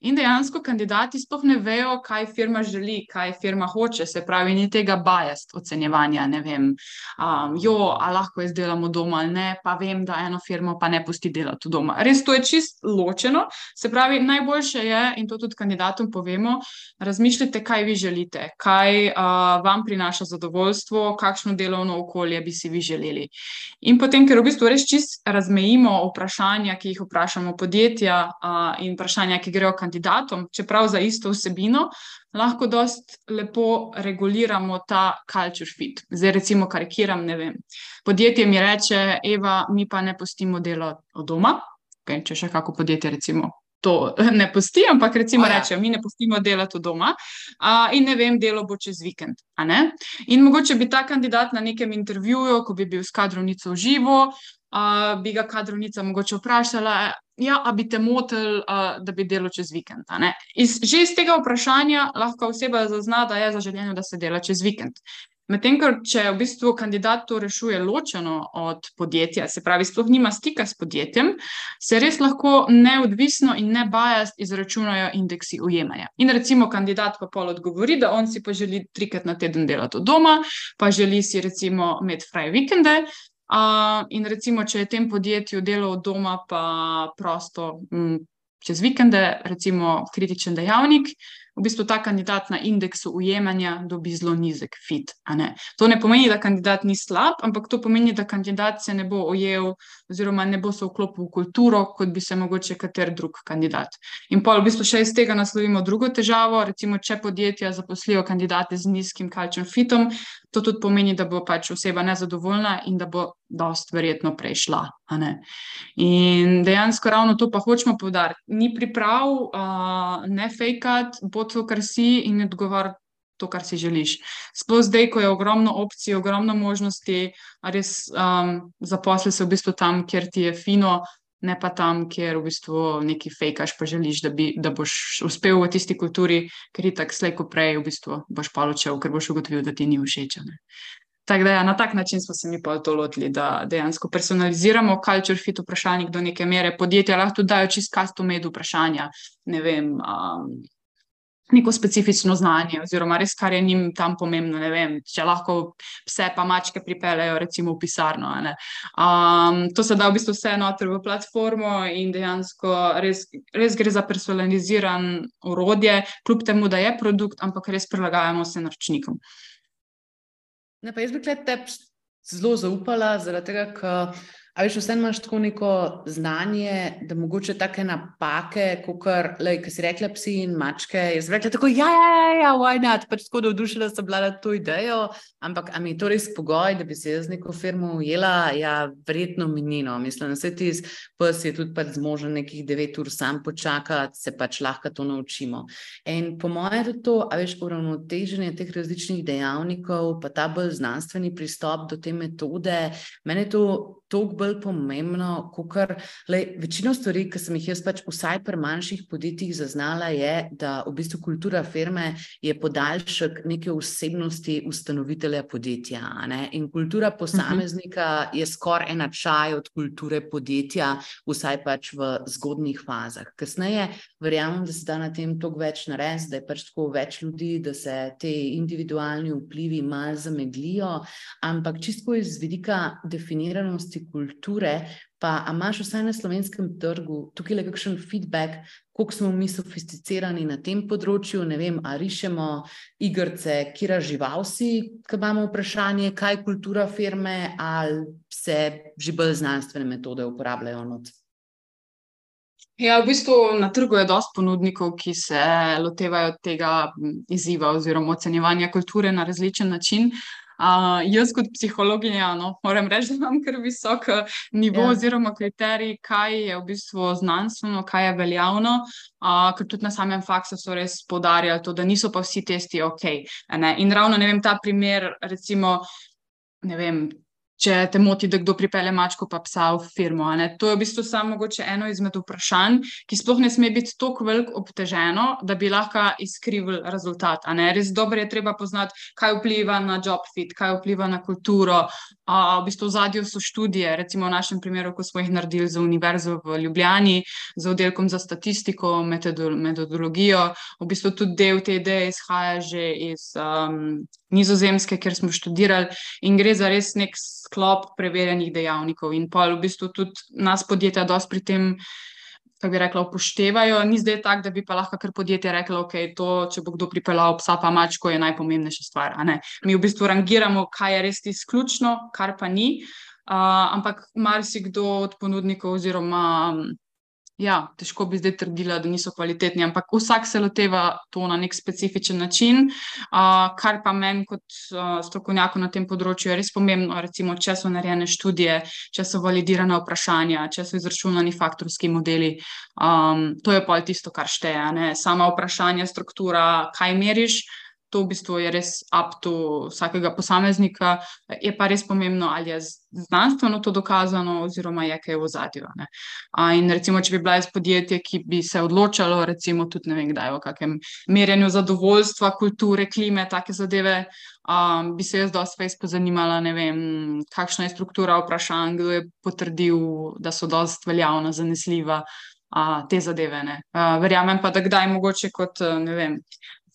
In dejansko kandidati sploh ne vejo, kaj firma želi, kaj firma hoče, se pravi, ni tega bajast ocenjevanja. Ne vem, um, jo, ali lahko jaz delam doma ali ne, pa vem, da eno firmo pa ne pusti delati doma. Res to je čist ločeno. Se pravi, najboljše je, in to tudi kandidatom povemo, razmišljite, kaj vi želite, kaj uh, vam prinaša zadovoljstvo, kakšno delovno okolje bi si vi želeli. In potem, ker v bistvu res čist razmejimo vprašanja, ki jih vprašamo podjetja uh, in vprašanja, ki grejo intervjujejo kandidatom, čeprav za isto vsebino, lahko dost lepo reguliramo ta culture fit. Zdaj, recimo, karikiram, ne vem. Podjetje mi reče, Eva, mi pa ne pustimo delo od doma. Okay, če še kako podjetje, recimo, to ne pusti, ampak recimo oh, ja. rečejo, mi ne pustimo delati doma uh, in ne vem, delo bo čez vikend. In mogoče bi ta kandidat na nekem intervjuju, ko bi bil s kadrovnico v živo, uh, bi ga kadrovnica mogoče vprašala, ja, a bi te motil, uh, da bi delo čez vikend. Iz, že iz tega vprašanja lahko oseba zazna, da je zaželjeno, da se dela čez vikend. Medtem, ker če v bistvu kandidat to rešuje ločeno od podjetja, se pravi, sploh nima stika s podjetjem, se res lahko neodvisno in ne bajast izračunajo indeksi ujemanja. In recimo kandidat pa pol odgovori, da on si pa želi trikrat na teden delati od doma, pa želi si recimo imeti fraj vikende. Uh, in recimo, če je tem podjetju delo od doma, pa prosto m, čez vikende, recimo kritičen dejavnik, v bistvu ta kandidat na indeksu ujemanja dobi zelo nizek fit. Ne? To ne pomeni, da kandidat ni slab, ampak to pomeni, da kandidat se ne bo ojel oziroma ne bo se vklopil v kulturo, kot bi se mogoče kater drug kandidat. In pa v bistvu še iz tega naslovimo drugo težavo, recimo, če podjetja zaposlijo kandidate z nizkim kalčnim fitom, to tudi pomeni, da bo pač oseba nezadovoljna in da bo dost verjetno prešla. In dejansko ravno to pa hočemo povdariti. Ni priprav, uh, ne fejkat, bo to, kar si in odgovor. To, kar si želiš. Sploh zdaj, ko je ogromno opcij, ogromno možnosti, res um, zaposli se v bistvu tam, kjer ti je fino, ne pa tam, kjer v bistvu nekaj fejkaš, pa želiš, da, bi, da boš uspel v tisti kulturi, ker ti tako slejko prej v bistvu boš pa ločil, ker boš ugotovil, da ti ni všeč. Tako da ja, na tak način smo se mi pa to lotili, da dejansko personaliziramo culture fit vprašalnik do neke mere. Podjetja lahko dajo čist custom made vprašanja, ne vem, um, neko specifično znanje oziroma res, kar je njim tam pomembno, vem, če lahko pse pa mačke pripeljejo recimo v pisarno. Um, to se da v bistvu vse noter v platformo in dejansko res, res gre za personaliziran urodje, kljub temu, da je produkt, ampak res prilagajamo se naročnikom. Ne, pa jaz bi te zelo zaupala, zaradi tega, ker A veš, vseeno imaš tako neko znanje, da mogoče take napake, kot si rekla, psi in mačke. Jaz rekla tako, ja, ja, ja, ja why not, pač tako navdušila sem bila na to idejo, ampak a mi je to res pogoj, da bi se jaz neko firmo ujela, ja, verjetno minino. Mislim, da se ti pes je tudi pač zmožen nekih devet ur sam počakati, se pač lahko to naučimo. In po mojem je to, a veš, uravnoteženje teh različnih dejavnikov, pa ta bolj znanstveni pristop do te metode, meni je to toliko bolj pomembno, kot kar večino stvari, ki sem jih jaz pač vsaj pri manjših podjetjih zaznala, je, da v bistvu kultura firme je podaljšek neke osebnosti ustanovitelja podjetja. In kultura posameznika uh -huh. je skoraj enačaj od kulture podjetja, vsaj pač v zgodnih fazah. Kasneje verjamem, da se da na tem toliko več narediti, da je pač tako več ljudi, da se te individualni vplivi malo zameglijo, ampak čisto iz vidika definiranosti kulture, pa imaš vsaj na slovenskem trgu tukaj le kakšen feedback, koliko smo mi sofisticirani na tem področju, ne vem, ali rišemo igrice, kira žival si, ki imamo vprašanje, kaj je kultura firme, ali se že bolj znanstvene metode uporabljajo not. Ja, v bistvu na trgu je dosti ponudnikov, ki se lotevajo tega izziva oziroma ocenjevanja kulture na različen način. Uh, jaz, kot psihologinja, no, moram reči, da imam kar visok eh, nivo ja. oziroma kriterij, kaj je v bistvu znanstveno, kaj je veljavno. Uh, ker tudi na samem faksu so res podarjali to, da niso pa vsi testi ok. Ne? In ravno ne vem, ta primer, recimo, ne vem če te moti, da kdo pripelje mačko, pa psa v firmo. To je v bistvu samo mogoče eno izmed vprašanj, ki sploh ne sme biti tako veliko obteženo, da bi lahko izkrivil rezultat. Res dobro je treba poznati, kaj vpliva na job fit, kaj vpliva na kulturo. A, v bistvu v zadju so študije, recimo v našem primeru, ko smo jih naredili za Univerzo v Ljubljani, z oddelkom za statistiko, metodologijo. V bistvu tudi del te ideje izhaja že iz um, Nizozemske, kjer smo študirali, in gre za res nek sklop preverjenih dejavnikov. In pa v bistvu tudi nas podjetja dosti pri tem. Kaj bi rekla, upoštevajo. Ni zdaj tako, da bi pa lahko kar podjetje reklo, da je če bo kdo pripeljal psa, pa mačko, je najpomembnejša stvar. Mi v bistvu rangiramo, kaj je res izključno, kar pa ni. Uh, ampak marsikdo od ponudnikov oziroma ja, težko bi zdaj trdila, da niso kvalitetni, ampak vsak se loteva to na nek specifičen način, uh, kar pa meni kot uh, strokovnjaku na tem področju je res pomembno. Recimo, če so narejene študije, če so validirane vprašanja, če so izračunani faktorski modeli, um, to je pa tisto, kar šteje. Ne? Sama vprašanja, struktura, kaj meriš to v bistvu je res up to vsakega posameznika. Je pa res pomembno, ali je znanstveno to dokazano, oziroma je kaj v zadju. In recimo, če bi bila jaz podjetje, ki bi se odločalo, recimo, tudi ne vem, kdaj o kakem merjenju zadovoljstva, kulture, klime, take zadeve. Um, bi se jaz dosti več pozanimala, ne vem, kakšna je struktura vprašanj, kdo je potrdil, da so dosti veljavna, zanesljiva. Uh, te zadeve. Uh, verjamem pa, da kdaj mogoče kot vem,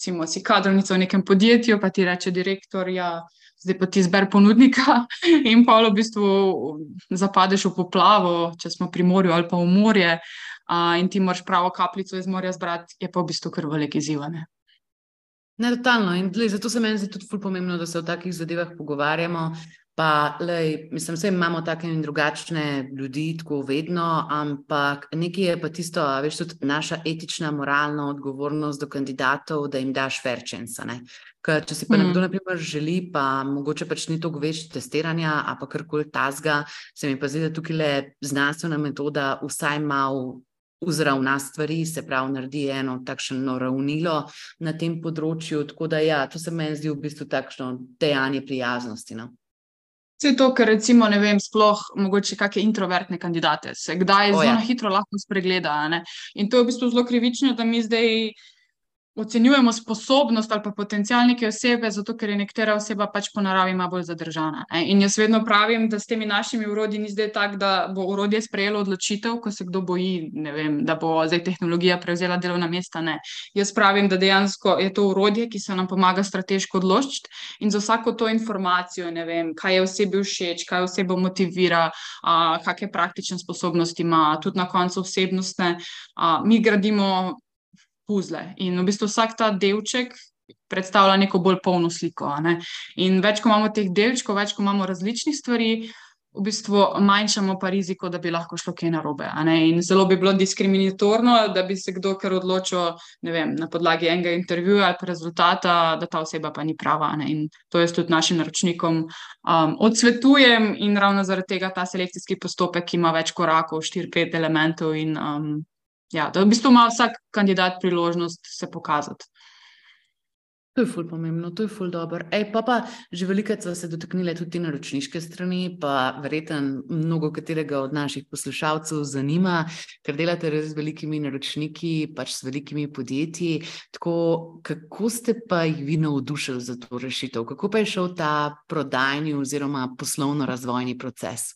recimo, si kadrovnica v nekem podjetju, pa ti reče direktor, ja, zdaj pa ti zber ponudnika in pa v bistvu zapadeš v poplavo, če smo pri morju ali pa v morje a, in ti moraš pravo kapljico iz morja zbrati, je pa v bistvu kar velik izzivane. Ne, totalno. In tle, zato se meni zdi tudi pomembno, da se o takih zadevah pogovarjamo. Pa, lej, mislim, da imamo take in drugačne ljudi, tako vedno, ampak nekaj je pa tisto, veš, tudi naša etična, moralna odgovornost do kandidatov, da jim daš verčence. Če si pa mm. nekdo, naprimer, želi, pa mogoče pač ni toliko več testiranja, a pa karkoli tazga, se mi pa zdi, da tukaj le znanstvena metoda vsaj malo. Vzravna stvari, se pravi, naredi eno takšno ravnilo na tem področju. Tako da, ja, to se meni zdi v bistvu takšno dejanje prijaznosti. No? Vse to, kar recimo, ne vem, sploh mogoče kakšne introvertne kandidate, se kdaj zelo ja. hitro lahko spregleda. In to je v bistvu zelo krivično, da mi zdaj ocenjujemo sposobnost ali pa potencial neke osebe, zato ker je nekatera oseba pač po naravi malo bolj zadržana. Ne? In jaz vedno pravim, da s temi našimi urodji ni zdaj tako, da bo urodje sprejelo odločitev, ko se kdo boji, vem, da bo zdaj tehnologija prevzela delovna mesta. Ne. Jaz pravim, da dejansko je to urodje, ki se nam pomaga strateško odločiti in za vsako to informacijo, vem, kaj je osebi všeč, kaj osebo motivira, kakšne praktične sposobnosti ima, tudi na koncu osebnostne. A, mi gradimo puzle. In v bistvu vsak ta delček predstavlja neko bolj polno sliko. Ne? In več, ko imamo teh delčkov, več, ko imamo različnih stvari. V bistvu manjšamo pa riziko, da bi lahko šlo kaj narobe. In zelo bi bilo diskriminatorno, da bi se kdo kar odločil vem, na podlagi enega intervjuja ali rezultata, da ta oseba pa ni prava. In to jaz tudi našim naročnikom um, odsvetujem, in ravno zaradi tega ta selekcijski postopek ima več korakov, štiri, pet elementov. In, um, ja, da v bistvu ima vsak kandidat priložnost se pokazati. To je ful pomembno, to je ful dobro. Ej, pa pa že veliko smo se dotaknili tudi naročniške strani, pa verjetno mnogo katerega od naših poslušalcev zanima, ker delate res z velikimi naročniki, pač s velikimi podjetji. Tako, kako ste pa jih vi navdušili za to rešitev? Kako pa je šel ta prodajni oziroma poslovno-razvojni proces?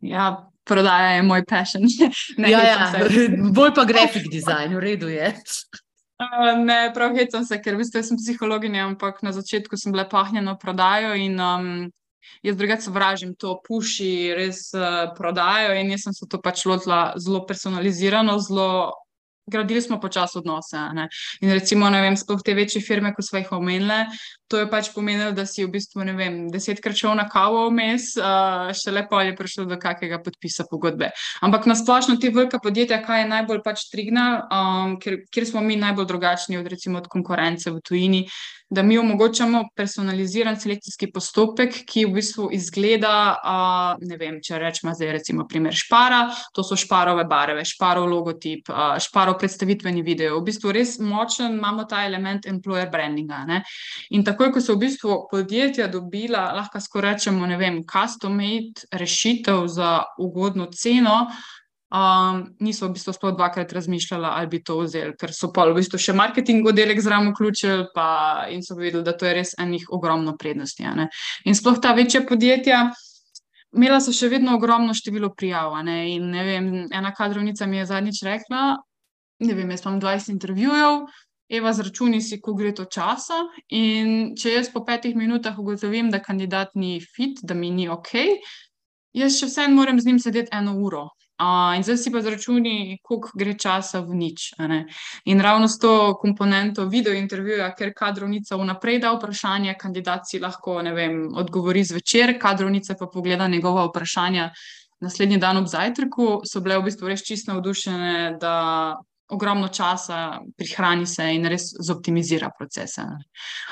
Ja, prodaja je moj passion. Ne, ja, ja. bolj pa grafik dizajn, v redu je. Ne, prav hecam se, ker v bistvu sem psihologinja, ampak na začetku sem bila pahnjena prodajo in um, jaz drugače sovražim to puši, res uh, prodajo in jaz sem se to pač lotila zelo personalizirano, zelo gradili smo počasi odnose. Ne? In recimo, ne vem, sploh te večje firme, ko smo jih omenili, to je pač pomenilo, da si v bistvu, ne vem, desetkrat šel na kavo vmes, uh, še lepo je prišlo do kakega podpisa pogodbe. Ampak na splošno te velika podjetja, kaj je najbolj pač trigna, um, ker, ker smo mi najbolj drugačni od recimo od konkurence v tujini, da mi omogočamo personaliziran selekcijski postopek, ki v bistvu izgleda, uh, ne vem, če rečemo zdaj recimo primer špara, to so šparove barve, šparov logotip, uh, šparov predstavitveni video. V bistvu res močen imamo ta element employer brandinga. Ne? In takoj, ko so v bistvu podjetja dobila, lahko skoraj rečemo, ne vem, custom-made rešitev za ugodno ceno, um, niso v bistvu sploh dvakrat razmišljali, ali bi to vzeli, ker so pa v bistvu še marketing oddelek zraven vključili in so videli, da to je res enih ogromno prednosti. In sploh ta večja podjetja. Imela so še vedno ogromno število prijav. Ne? In, ne vem, ena kadrovnica mi je zadnjič rekla: Ne vem, jaz imam 20 intervjujev, Eva, zračuni si, ko gre to časa. In če jaz po petih minutah ugotovim, da kandidat ni fit, da mi ni ok, jaz še vseeno moram z njim sedeti eno uro. Uh, in zdaj si pa zračuni, koliko gre časa v nič. In ravno s to komponento video intervjuja, ker kadrovnica vnaprej da vprašanje, kandidat si lahko vem, odgovori zvečer, kadrovnica pa pogleda njegova vprašanja naslednji dan ob zajtrku, so bile v bistvu res čisto navdušene, da ogromno časa prihrani se in res zoptimizira procese.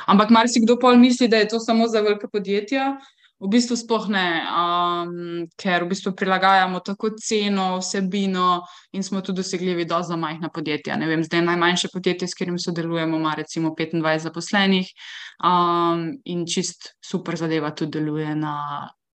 Ampak marsikdo pa misli, da je to samo za velike podjetja. V bistvu sploh ne, um, ker v bistvu prilagajamo tako ceno, vsebino in smo tudi dosegljivi do za majhna podjetja. Ne vem, zdaj najmanjše podjetje, s katerim sodelujemo, ima recimo 25 zaposlenih um, in čist super zadeva tudi deluje na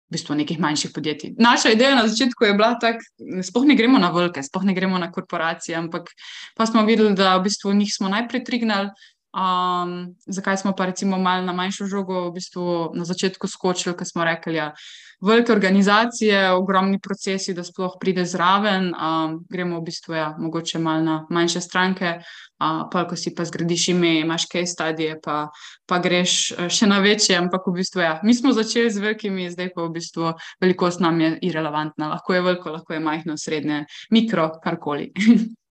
v bistvu nekih manjših podjetij. Naša ideja na začetku je bila tako, sploh ne gremo na velike, sploh ne gremo na korporacije, ampak pa smo videli, da v bistvu njih smo najprej trignali. Um, zakaj smo pa recimo malo na manjšo žogo v bistvu na začetku skočili, ker smo rekli, da ja, velike organizacije, ogromni procesi, da sploh pride zraven. Um, gremo v bistvu ja, mogoče malo na manjše stranke, uh, pa ko si pa zgradiš ime, imaš kaj stadije, pa, pa greš uh, še na večje. Ampak v bistvu ja, mi smo začeli z velikimi, zdaj pa v bistvu velikost nam je irrelevantna. Lahko je veliko, lahko je majhno, srednje, mikro, karkoli.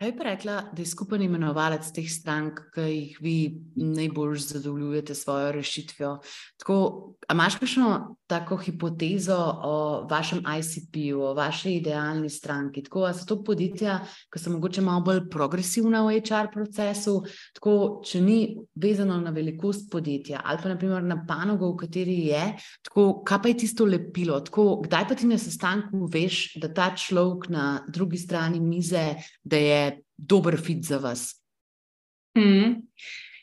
Kaj bi rekla, da je skupen imenovalec teh strank, ki jih vi najbolj zadovoljujete s svojo rešitvijo? Tako, a imaš kakšno tako hipotezo o vašem ICP-ju, o vaši idealni stranki? Tako, a so to podjetja, ki so mogoče malo bolj progresivna v HR procesu, tako, če ni vezano na velikost podjetja ali pa naprimer na panogo, v kateri je, tako, kaj pa je tisto lepilo? Tako, kdaj pa ti na sestanku veš, da ta človek na drugi strani mize, da je dober fit za vas? Mm.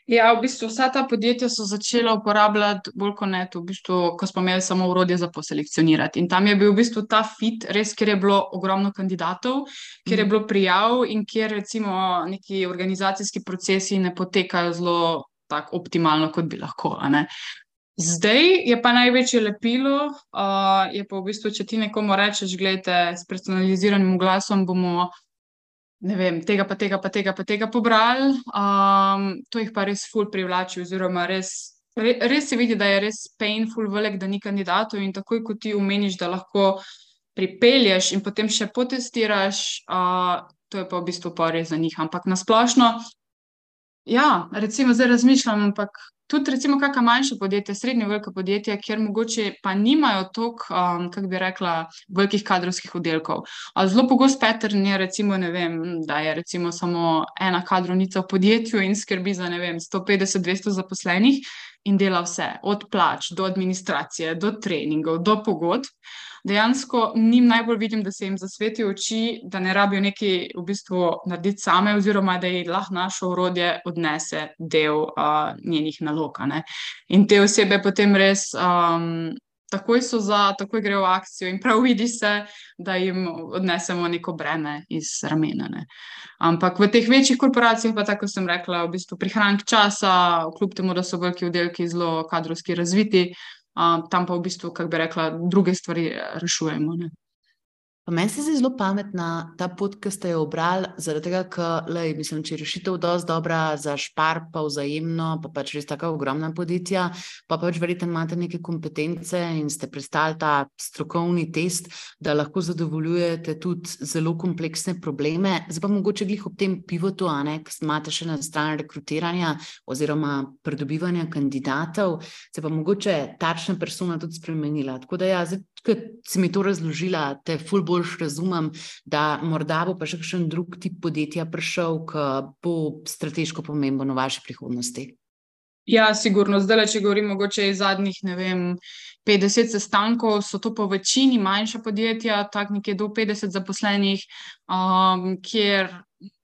Ja, v bistvu vsa ta podjetja so začela uporabljati bolj kot ne, v bistvu, ko smo imeli samo urodje za poselekcionirati. In tam je bil v bistvu ta fit, res, ker je bilo ogromno kandidatov, ker je mhm. bilo prijav in ker recimo neki organizacijski procesi ne potekajo zelo tako optimalno, kot bi lahko. Zdaj je pa največje lepilo, uh, je pa v bistvu, če ti nekomu rečeš, gledajte, s personaliziranim glasom bomo ne vem, tega, pa tega, pa tega, pa tega pobrali. Um, to jih pa res ful privlači, oziroma res, re, res se vidi, da je res painful, velik, da ni kandidatov. In takoj, ko ti umeniš, da lahko pripelješ in potem še potestiraš, uh, to je pa v bistvu pa res za njih. Ampak nasplošno, ja, recimo zdaj razmišljam, ampak tudi, recimo, kakšna manjša podjetja, srednje velika podjetja, kjer mogoče pa nimajo toliko, um, kako bi rekla, velikih kadrovskih oddelkov. Zelo pogost pattern je, recimo, vem, da je recimo samo ena kadrovnica v podjetju in skrbi za 150-200 zaposlenih in dela vse, od plač do administracije, do treningov, do pogodb dejansko njim najbolj vidim, da se jim zasveti oči, da ne rabijo nekaj v bistvu narediti same, oziroma da jih lahko naše urodje odnese del uh, njenih nalog. In te osebe potem res. Um, Takoj so za, takoj grejo v akcijo, in prav vidi se, da jim odnesemo neko breme iz ramena. Ne. Ampak v teh večjih korporacijah, pa tako sem rekla, v bistvu prihranek časa, kljub temu, da so veliki oddelki zelo kadrovski razviti, tam pa v bistvu, kako bi rekla, druge stvari rešujemo. Ne. Meni se zdi zelo pametna ta pot, ki ste jo obrali, zaradi tega, ker mislim, če je rešitev dosti dobra za špar, pa vzajemno, pa pač res tako ogromna podjetja, pa pač verjetno imate neke kompetence in ste prestali ta strokovni test, da lahko zadovoljujete tudi zelo kompleksne probleme. Zdaj pa mogoče glih ob tem pivotu, a ne, ki imate še na strani rekrutiranja oziroma pridobivanja kandidatov, se pa mogoče tačna persona tudi spremenila. Tako da ja, zdaj, ki si mi to razložila, te fulbo boljš razumem, da morda bo pa še kakšen drug tip podjetja prišel, ki bo strateško pomemben v vaši prihodnosti. Ja, sigurno. Zdaj, če govorim mogoče iz zadnjih, ne vem, 50 sestankov, so to po večini manjša podjetja, tak nekje do 50 zaposlenih, um, kjer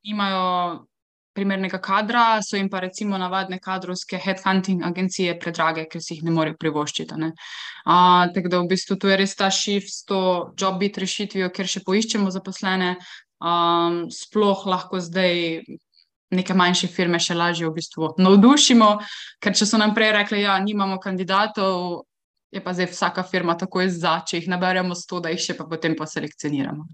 imajo primernega kadra, so jim pa recimo navadne kadrovske headhunting agencije predrage, ker si jih ne morejo privoščiti. Ne? Uh, tako da v bistvu tu je res ta shift s to job bit rešitvijo, ker še poiščemo zaposlene, um, sploh lahko zdaj. Neke manjše firme še lažje v bistvu navdušimo, ker če so nam prej rekli, da ja, nimamo kandidatov, je pa zdaj vsaka firma tako za, če jih naberemo sto, da jih še pa potem pa selekcioniramo.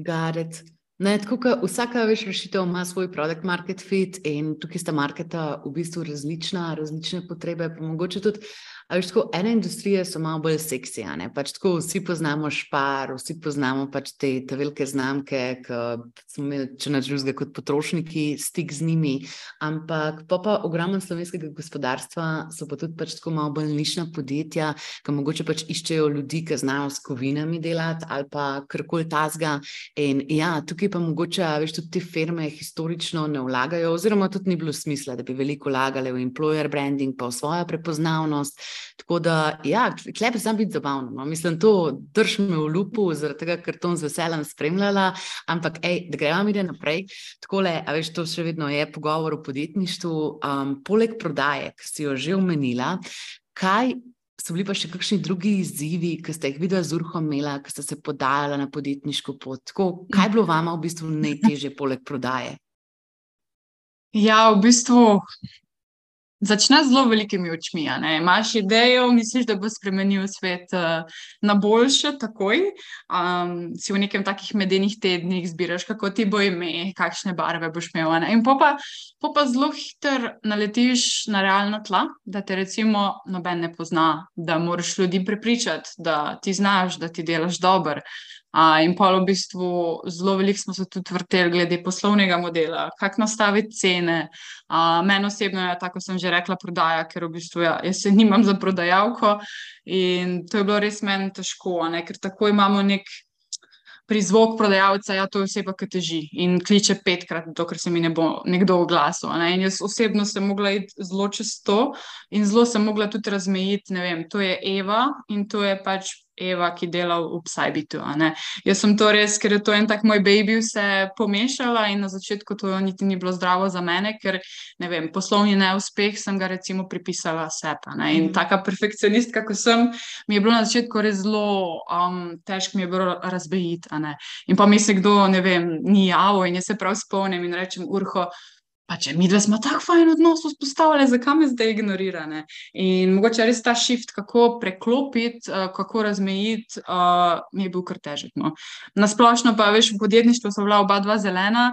Garec. Ne, tako, vsaka več rešitev ima svoj produkt market fit in tukaj sta marketa v bistvu različna, različne potrebe. Pa mogoče tudi Veš, tako, ene industrije so malo bolj seksi. Pač tako, vsi poznamo špar, vsi poznamo pač te, te velike znamke, ki smo imeli, če ne drugega, kot potrošniki, stik z njimi. Ampak pa, pa ogromno slovenskega gospodarstva so pa tudi pač tako malo bolj nišna podjetja, ki mogoče pač iščejo ljudi, ki znajo s kovinami delati ali pa karkoli tasga. In ja, tukaj pa mogoče, veš, tudi te firme historično ne vlagajo, oziroma tudi ni bilo smisla, da bi veliko vlagali v employer branding, pa v svojo prepoznavnost. Tako da, ja, klep samo biti zabavno. No. Mislim, to držim me v lupu, zaradi tega, ker to z veseljem spremljala. Ampak, ej, da gremo mi naprej. Tako le, a veš, to še vedno je pogovor o podjetništvu. Um, poleg prodaje, ki si jo že omenila, kaj so bili pa še kakšni drugi izzivi, ki ste jih videli z Urhom ki ste se podajala na podjetniško pot? Tako, kaj je bilo vama v bistvu najtežje poleg prodaje? Ja, v bistvu začne z zelo velikimi očmi. Imáš idejo, misliš, da bo spremenil svet uh, na boljše, takoj. Um, si v nekem takih medenih tednih zbiraš, kako ti bo ime, kakšne barve boš imel. Ne? In pa pa zelo hitro naletiš na realno tla, da te recimo noben ne pozna, da moraš ljudi prepričati, da ti znaš, da ti delaš dobro. Uh, in pa v bistvu zelo veliko smo se tudi vrteli glede poslovnega modela, kako nastaviti cene. Uh, Meni osebno je, tako sem že rekla, prodaja, ker v bistvu ja, jaz se nimam za prodajalko in to je bilo res meni težko, ne? ker tako imamo nek prizvok prodajalca, ja, to je oseba, ki teži in kliče petkrat, dokler se mi ne bo nekdo oglasil. Ne? In jaz osebno sem mogla iti zelo čez to in zelo sem mogla tudi razmejiti, ne vem, to je Eva in to je pač Eva, ki dela v Psybitu. Jaz sem to res, ker je to en tak moj baby, vse pomešala in na začetku to niti ni bilo zdravo za mene, ker ne vem, poslovni neuspeh sem ga recimo pripisala sebi. In mm. taka perfekcionistka, kot sem, mi je bilo na začetku res zelo um, težko mi je bilo razbejiti. In pa mi se kdo, ne vem, ni javil in jaz se prav spomnim in rečem, urho pa če mi dva smo tako fajn odnos vzpostavili, zakaj me zdaj ignorirane. In mogoče res ta shift, kako preklopiti, uh, kako razmejiti, uh, mi je bil kar težek. No. Nasplošno pa veš, v podjetništvu so bila oba dva zelena,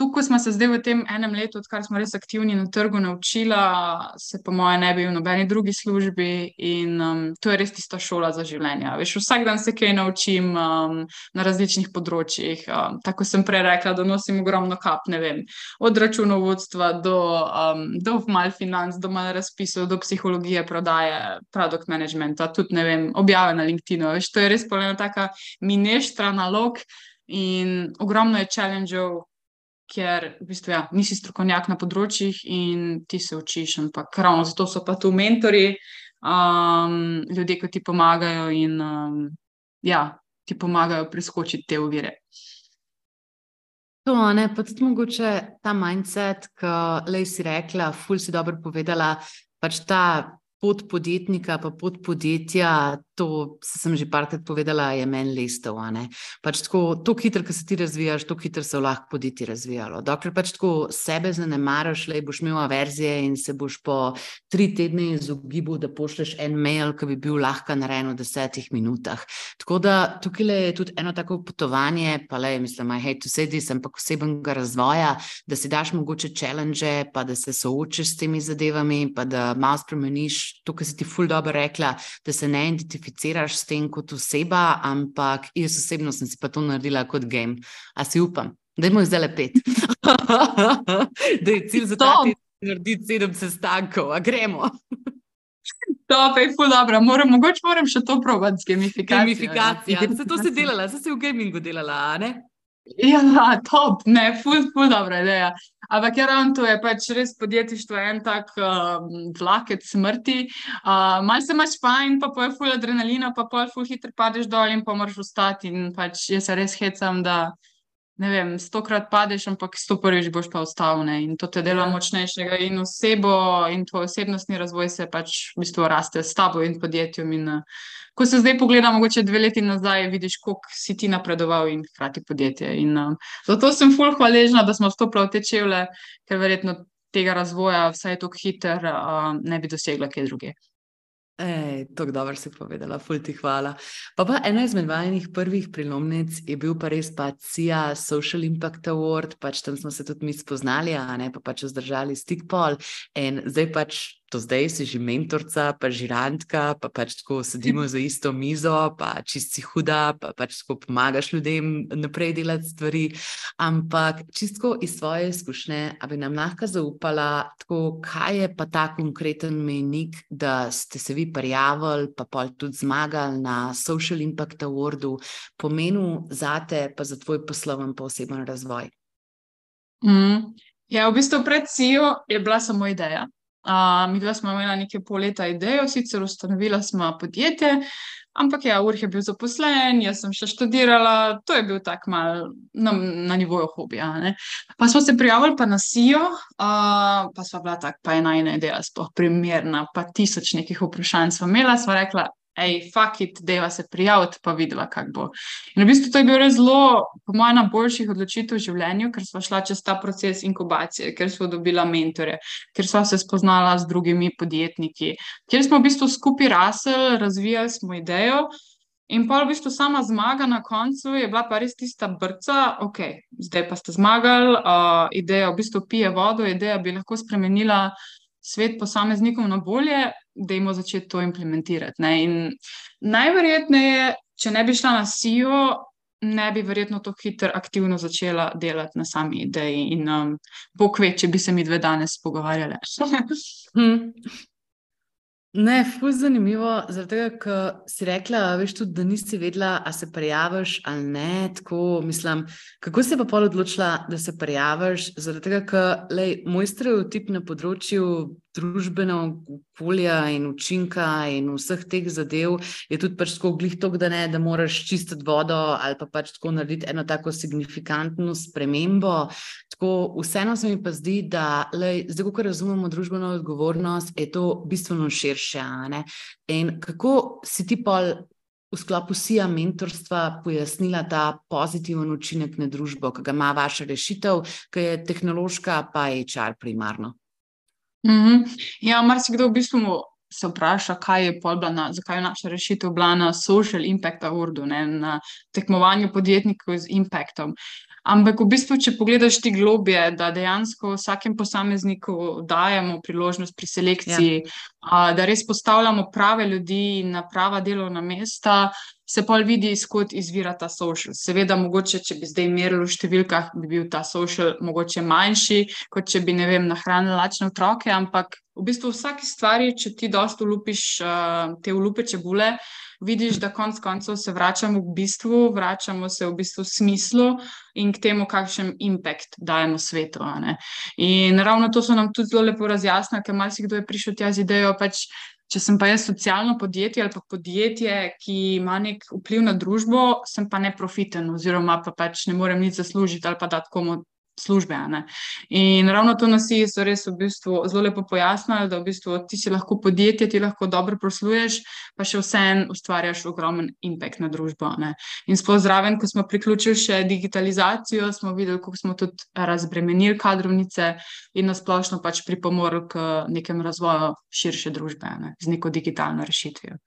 Tukaj smo se zdaj v tem enem letu, odkar smo res aktivni na trgu, naučila, se po moje ne bi v nobeni drugi službi in um, to je res tista šola za življenje. Veš, vsak dan se kaj naučim um, na različnih področjih. Um, tako sem prej rekla, da nosim ogromno kap, ne vem, od računovodstva do, um, do mal financ, do mal razpisov, do psihologije, prodaje, produkt managementa, tudi ne vem, objave na LinkedIn-u. Veš, to je res polena taka mineštra nalog in ogromno je challenge-ov ker v bistvu, ja, nisi strokovnjak na področjih in ti se učiš. Ampak ravno zato so pa tu mentori, um, ljudje, ki ti pomagajo in um, ja, ti pomagajo preskočiti te uvire. To je pa tudi mogoče ta mindset, ki si rekla, ful si dobro povedala. Pač ta pot podjetnika, pa pot podjetja, to sem že parkrat povedala, je meni lestev. Pač tako, to hitro, ki se ti razvijaš, to hitro se lahko podjetje razvijalo. Dokler pač tako sebe zanemaraš, le boš imel averzije in se boš po tri tedne izogibil, da pošleš en mail, ki bi bil lahko narejen v desetih minutah. Tako da tukaj je tudi eno tako potovanje, pa le, mislim, hej, tu sedi, sem pa posebnega razvoja, da si daš mogoče challenge, pa da se soočiš s temi zadevami, pa da malo spremeniš to, kar si ti ful dobro rekla, da se ne identificiraš s tem kot oseba, ampak jaz osebno sem si pa to naredila kot game. A si upam, da moj zdaj le pet. da je cilj za to, da narediti sedem sestankov, a gremo. To je ful dobro, moram, mogoče moram še to provati z gamifikacijo. Gamifikacija, ja. se to si delala, se si v gamingu delala, ne? Ja, top, ne, ful, ful, dobra ideja. Ampak je ja, ravno to, je pač res podjetništvo en tak uh, vlakec smrti. Uh, Mal se imaš fajn, pa poje ful adrenalina, pa poje ful hitro padeš dol in pa moraš ostati. In pač jaz se res hecam, da ne vem, stokrat padeš, ampak sto prvič boš pa ostal. Ne? In to te dela ja. močnejšega in osebo in tvoj osebnostni razvoj se pač v bistvu raste s tabo in podjetjem. In, uh, ko se zdaj pogledamo, mogoče dve leti nazaj, vidiš, koliko si ti napredoval in hkrati podjetje. In, um, zato sem fulh hvaležna, da smo stopili v te čevlje, ker verjetno tega razvoja, vsaj tako hiter, uh, ne bi dosegla kaj druge. Tako dobro si povedala, fulti hvala. Pa, pa ena izmed vajenih prvih prilomnic je bil pa res pa CIA Social Impact Award, pač tam smo se tudi mi spoznali, a ne pa pač vzdržali stik pol. In zdaj pač do zdaj si že mentorica, pa žirantka, pa pač tako sedimo za isto mizo, pa čisti huda, pa pač tako pomagaš ljudem naprej delati stvari. Ampak čisto iz svoje izkušnje, da bi nam lahko zaupala, tako, kaj je pa ta konkreten menik, da ste se vi prijavili, pa pa tudi zmagali na Social Impact Awardu, pomenil za te, pa za tvoj posloven, pa oseben razvoj. Mm. Ja, v bistvu pred CEO je bila samo ideja. Uh, mi dva smo imela nekaj pol leta idejo, sicer ustanovila smo podjetje, ampak ja, Urh je bil zaposlen, jaz sem še študirala, to je bil tak mal na, na nivoju hobija. Ne? Pa smo se prijavili pa na SIO, uh, pa sva bila tak, pa ena ena ideja, sploh primerna, pa tisoč nekih vprašanj smo imela, sva rekla, hej, fuck it, deva se prijaviti, pa vidva, kak bo. In v bistvu to je bil res zelo, po mojem, najboljših odločitev v življenju, ker smo šla čez ta proces inkubacije, ker smo dobila mentore, ker smo se spoznala z drugimi podjetniki, ker smo v bistvu skupaj rasli, razvijali smo idejo. In pa v bistvu sama zmaga na koncu je bila pa res tista brca, ok, zdaj pa ste zmagali, uh, ideja v bistvu pije vodo, ideja bi lahko spremenila svet posameznikom na bolje, da jim začeti to implementirati. Ne? In najverjetneje, če ne bi šla na SEO, ne bi verjetno tako hitro aktivno začela delati na sami ideji. In um, bog ve, če bi se mi dve danes pogovarjali. hm. Ne, fuz zanimivo, zaradi tega, ker si rekla, veš tudi, da nisi vedela, a se prijaviš ali ne. Tako, mislim, kako si pa pol odločila, da se prijaviš? Zaradi tega, ker lej, moj stereotip na področju družbenega okolja in učinka in vseh teh zadev je tudi pač tako glih tok, da ne, da moraš čistiti vodo ali pa pač tako narediti eno tako signifikantno spremembo. Tako vseeno se mi pa zdi, da lej, zdaj, ko razumemo družbeno odgovornost, je to bistveno širše. In kako si ti pol v sklopu SIA mentorstva pojasnila ta pozitiven učinek na družbo, ki ga ima vaša rešitev, ki je tehnološka, pa je HR primarno? Mm -hmm. Ja, marsikdo v bistvu se vpraša, kaj je na, zakaj je naša rešitev bila na Social Impact Awardu, ne, na tekmovanju podjetnikov z impactom. Ampak v bistvu, če pogledaš ti globje, da dejansko vsakem posamezniku dajemo priložnost pri selekciji, ja. a, da res postavljamo prave ljudi na prava delovna mesta, se pa vidi, izkot izvira ta social. Seveda, mogoče, če bi zdaj merili v številkah, bi bil ta social mogoče manjši, kot če bi, ne vem, nahranili lačne otroke, ampak v bistvu vsaki stvari, če ti dosto ulupiš uh, te ulupe čebule, vidiš, da konc koncev se vračamo v bistvu, vračamo se v bistvu smislu in k temu, kakšen impact dajemo svetu. In ravno to so nam tudi zelo lepo razjasnili, ker marsikdo je prišel tja z idejo, pač Če sem pa jaz socialno podjetje ali pa podjetje, ki ima nek vpliv na družbo, sem pa neprofiten, oziroma pa pač ne morem nič zaslužiti ali pa dati komu službe. In ravno to nas je res v bistvu zelo lepo pojasnilo, da v bistvu ti si lahko podjetje, ti lahko dobro posluješ, pa še vseeno ustvarjaš ogromen impact na družbo. Ne? In sploh zraven, ko smo priključili še digitalizacijo, smo videli, kako smo tudi razbremenili kadrovnice in nasplošno pač pripomorili k nekem razvoju širše družbe ne? z neko digitalno rešitvijo.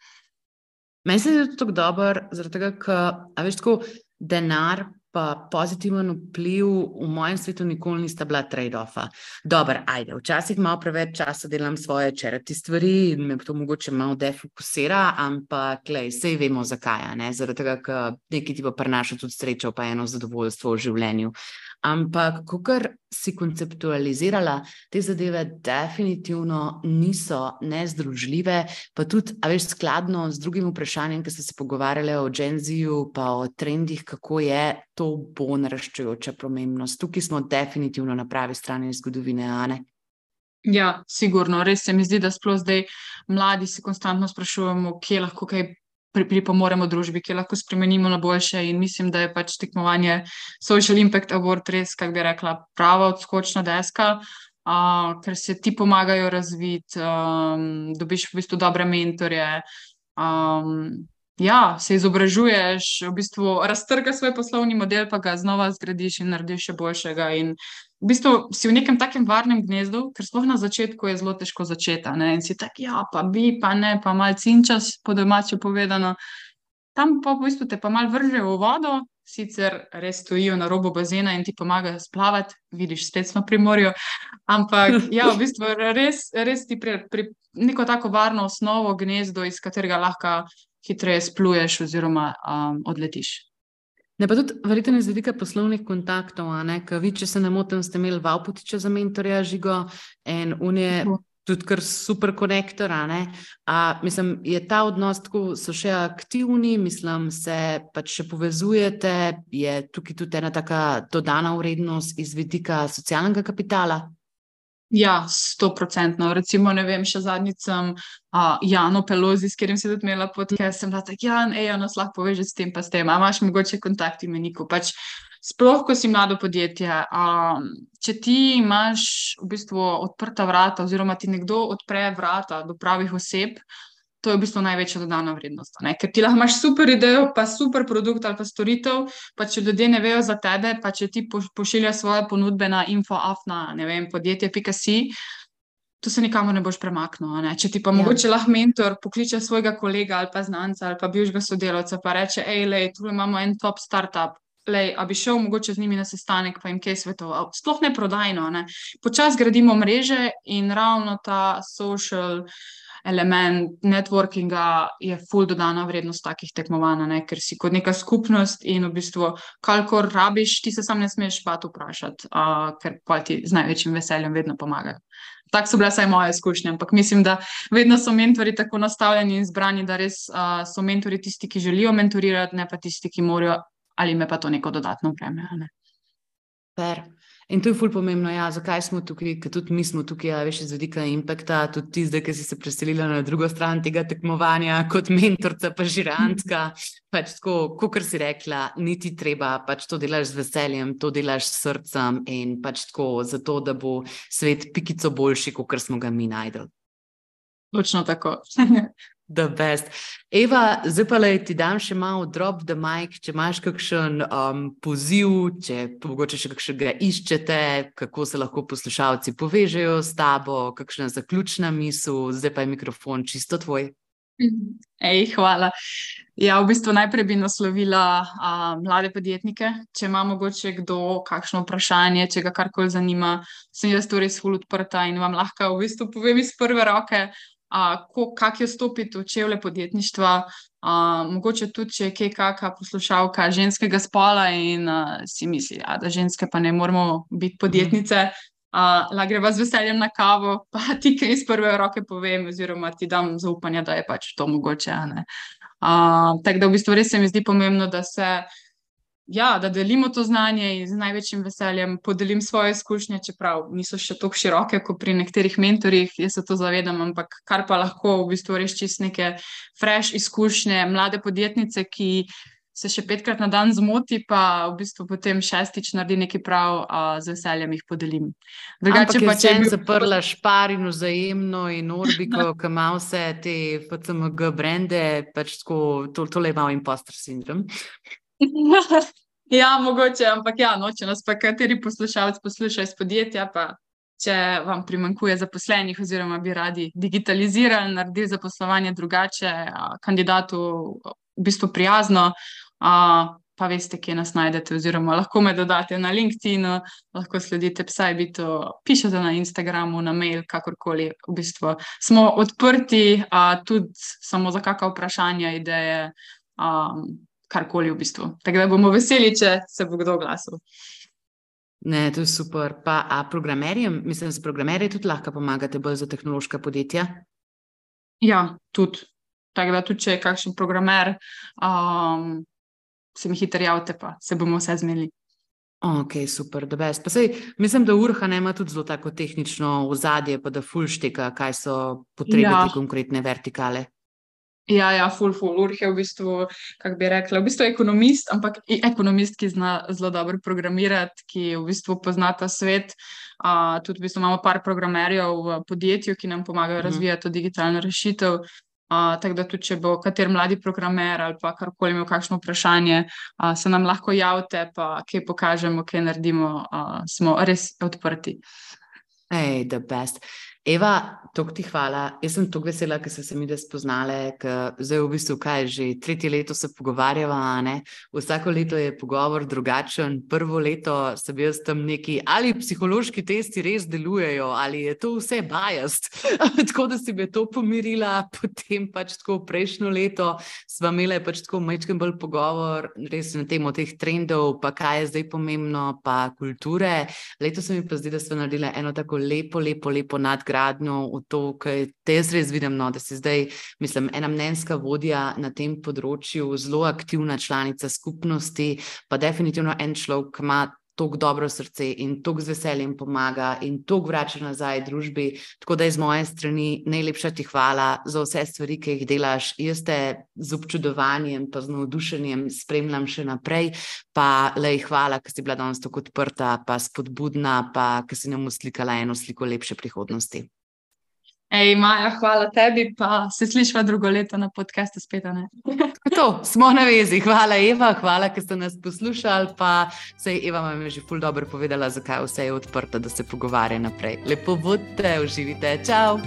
Meni se zdi to dobro, zaradi tega, ker veš, tako denar pa pozitiven vpliv v mojem svetu nikoli nista bila trade-offa. Dobro, ajde, včasih malo preveč časa delam svoje črti stvari in me to mogoče malo defokusira, ampak lej, sej vemo zakaj. Zaradi tega, ker nekaj ti pa prenaša tudi srečo, pa eno zadovoljstvo v življenju. Ampak, ko si konceptualizirala, te zadeve definitivno niso nezdružljive, pa tudi, a veš, skladno z drugim vprašanjem, ki ste se pogovarjali o Genziju, pa o trendih, kako je to bo naraščajoča pomembnost. Tukaj smo definitivno na pravi strani zgodovine, Ane. Ja, sigurno. Res se mi zdi, da sploh zdaj mladi se konstantno sprašujemo, kje lahko kaj pripomoremo družbi, ki lahko spremenimo na boljše. In mislim, da je pač tekmovanje Social Impact Award res, kako bi rekla, prava odskočna deska, uh, ker se ti pomagajo razviti, um, dobiš v bistvu dobre mentorje. Um, Ja, se izobražuješ, v bistvu raztrga svoj poslovni model, pa ga znova zgradiš in narediš še boljšega. In v bistvu si v nekem takem varnem gnezdu, ker sploh na začetku je zelo težko začeti. In si tak, ja, pa bi, pa ne, pa malce in čas, po domačem povedano. Tam pa v bistvu te pa mal vržejo v vodo sicer res stojijo na robu bazena in ti pomagajo splavati, vidiš, spet smo pri morju. Ampak ja, v bistvu res, res ti pri, pri neko tako varno osnovo, gnezdo, iz katerega lahko hitreje spluješ oziroma um, odletiš. Ne, pa tudi, verjetno, iz vidika poslovnih kontaktov, ker vi, če se ne motim, ste imeli Vaupotiča za mentorja, žigo in unije. Tudi kar super konektor. Mislim, je ta odnos tako, so še aktivni, mislim, se pač še povezujete, je tukaj tudi ena taka dodana vrednost iz vidika socialnega kapitala. Ja, sto procentno. Recimo, ne vem, še zadnjič sem uh, Jano Pelozi, s katerim sem tudi imela podcast, sem bila tako, Jan, ej, nas lahko poveže s tem, pa s tem, a imaš mogoče kontakt imeniku. Pač, sploh, ko si mlado podjetje, um, če ti imaš v bistvu odprta vrata, oziroma ti nekdo odpre vrata do pravih oseb, to je v bistvu največja dodana vrednost. Ne? Ker ti lahko imaš super idejo, pa super produkt ali pa storitev, pa če ljudje ne vejo za tebe, pa če ti pošiljaš svoje ponudbe na infoafna, ne vem, podjetje.si. To se nikamor ne boš premaknil. Ne? Če ti pa ja. mogoče lahko mentor pokliče svojega kolega ali pa znanca ali pa bivšega sodelavca, pa reče: hej, le, tu imamo en top startup. Lej, a bi šel mogoče z njimi na sestanek, pa jim kaj svetoval. Sploh ne prodajno. Počasi gradimo mreže in ravno ta social element networkinga je full dodana vrednost takih tekmovanj, ne? ker si kot neka skupnost in v bistvu, kalkor rabiš, ti se sam ne smeš pa to vprašati, uh, ker pa ti z največjim veseljem vedno pomagajo. Tako so bile vsaj moje izkušnje, ampak mislim, da vedno so mentori tako nastavljeni in zbrani, da res uh, so mentori tisti, ki želijo mentorirati, ne pa tisti, ki morajo ali me pa to neko dodatno breme. Ne? In to je fulj pomembno, ja, zakaj smo tukaj, ker tudi mi smo tukaj, ja, veš, iz vidika impakta, tudi ti zdaj, ki si se preselila na drugo stran tega tekmovanja, kot mentorica, pa žirantka. Pač tako, kot si rekla, niti treba, pač to delaš z veseljem, to delaš s srcem in pač tako, zato da bo svet pikico boljši, kot smo ga mi najdel. Točno tako. The best. Eva, zdaj pa le ti dam še malo drop the mic, če imaš kakšen um, poziv, če mogoče še kakšnega iščete, kako se lahko poslušalci povežejo s tabo, kakšna zaključna misel, zdaj pa je mikrofon čisto tvoj. Ej, hvala. Ja, v bistvu najprej bi naslovila a, mlade podjetnike. Če ima mogoče kdo kakšno vprašanje, če ga karkoli zanima, sem jaz res ful odprta in vam lahko v bistvu povem iz prve roke, kako je stopiti v čevlje podjetništva. Uh, mogoče tudi, če je kakšna poslušalka ženskega spola in uh, si misli, ja, da ženske pa ne moramo biti podjetnice, uh, la greva z veseljem na kavo, pa ti kaj iz prve roke povem, oziroma ti dam zaupanje, da je pač to mogoče. Uh, tako da v bistvu res se mi zdi pomembno, da se ja, da delimo to znanje in z največjim veseljem podelim svoje izkušnje, čeprav niso še tako široke kot pri nekaterih mentorjih, jaz se to zavedam, ampak kar pa lahko v bistvu res čist neke fresh izkušnje mlade podjetnice, ki se še petkrat na dan zmoti, pa v bistvu potem šestič naredi nekaj prav, a z veseljem jih podelim. Drugače pa če bi zaprla špar in vzajemno in orbiko, ki ima vse te FCMG brende, pač tako, to, tole je malo impostor sindrom. ja, mogoče, ampak ja, no, če nas pa kateri poslušalec posluša iz podjetja, pa če vam primankuje zaposlenih, oziroma bi radi digitalizirali, naredili zaposlovanje drugače, kandidatu v bistvu prijazno. Pa veste, kje nas najdete, oziroma lahko me dodate na LinkedIn, lahko sledite Psybitu, pišete na Instagramu, na mail, kakorkoli. V bistvu smo odprti, a, tudi samo za kakšno vprašanje, ideje. Um, karkoli v bistvu. Tako da bomo veseli, če se bo kdo oglasil. Ne, to je super. Pa, a programerjem, mislim, da programerje tudi lahko pomagate bolj za tehnološka podjetja? Ja, tudi. Tako da, tudi če je kakšen programer, um, se mi hitro javite, pa se bomo vse zmeli. Ok, super, da bes. Pa sej, mislim, da Urha ima tudi zelo tako tehnično ozadje, pa da fulšteka, kaj so potrebe ja. te konkretne vertikale. Ja, ja, full, full, urh je v bistvu, kako bi rekla, v bistvu ekonomist, ampak ekonomist, ki zna zelo dobro programirati, ki v bistvu pozna ta svet. Uh, tudi v bistvu imamo par programerjev v podjetju, ki nam pomagajo mm. razvijati to digitalno rešitev. Uh, tako da tudi, če bo kater mladi programer ali pa karkoli imel kakšno vprašanje, uh, se nam lahko javite, pa kaj pokažemo, kaj naredimo, uh, smo res odprti. Hej, the best. Eva, Tok ti hvala. Jaz sem tako vesela, ker so se mi da spoznale, ker zdaj v bistvu kaj že tretje leto se pogovarjava. Ne? Vsako leto je pogovor drugačen. Prvo leto sem jaz tam neki, ali psihološki testi res delujejo, ali je to vse bajast. tako da si me to pomirila, potem pač tako prejšnjo leto sva imela pač tako majčken bolj pogovor, res na temo teh trendov, pa kaj je zdaj pomembno, pa kulture. Leto se mi pa zdi, da sva naredila eno tako lepo, lepo, lepo nadgradnjo to, kar te res vidim, no, da si zdaj, mislim, ena mnenjska vodja na tem področju, zelo aktivna članica skupnosti, pa definitivno en človek, ki ima tako dobro srce in tako z veseljem pomaga in tako vrača nazaj družbi. Tako da iz moje strani najlepša ti hvala za vse stvari, ki jih delaš. Jaz te z občudovanjem, pa z navdušenjem spremljam še naprej. Pa le hvala, ker si bila danes tako odprta, pa spodbudna, pa ker si nam uslikala eno sliko lepše prihodnosti. Ej, Maja, hvala tebi, pa se slišva drugo leto na podkastu spet. to, smo na vezi. Hvala, Eva, hvala, ker ste nas poslušali. Pa se je Eva vam je že ful dobro povedala, zakaj vse je odprto, da se pogovarja naprej. Lepo bodite, uživite, čau!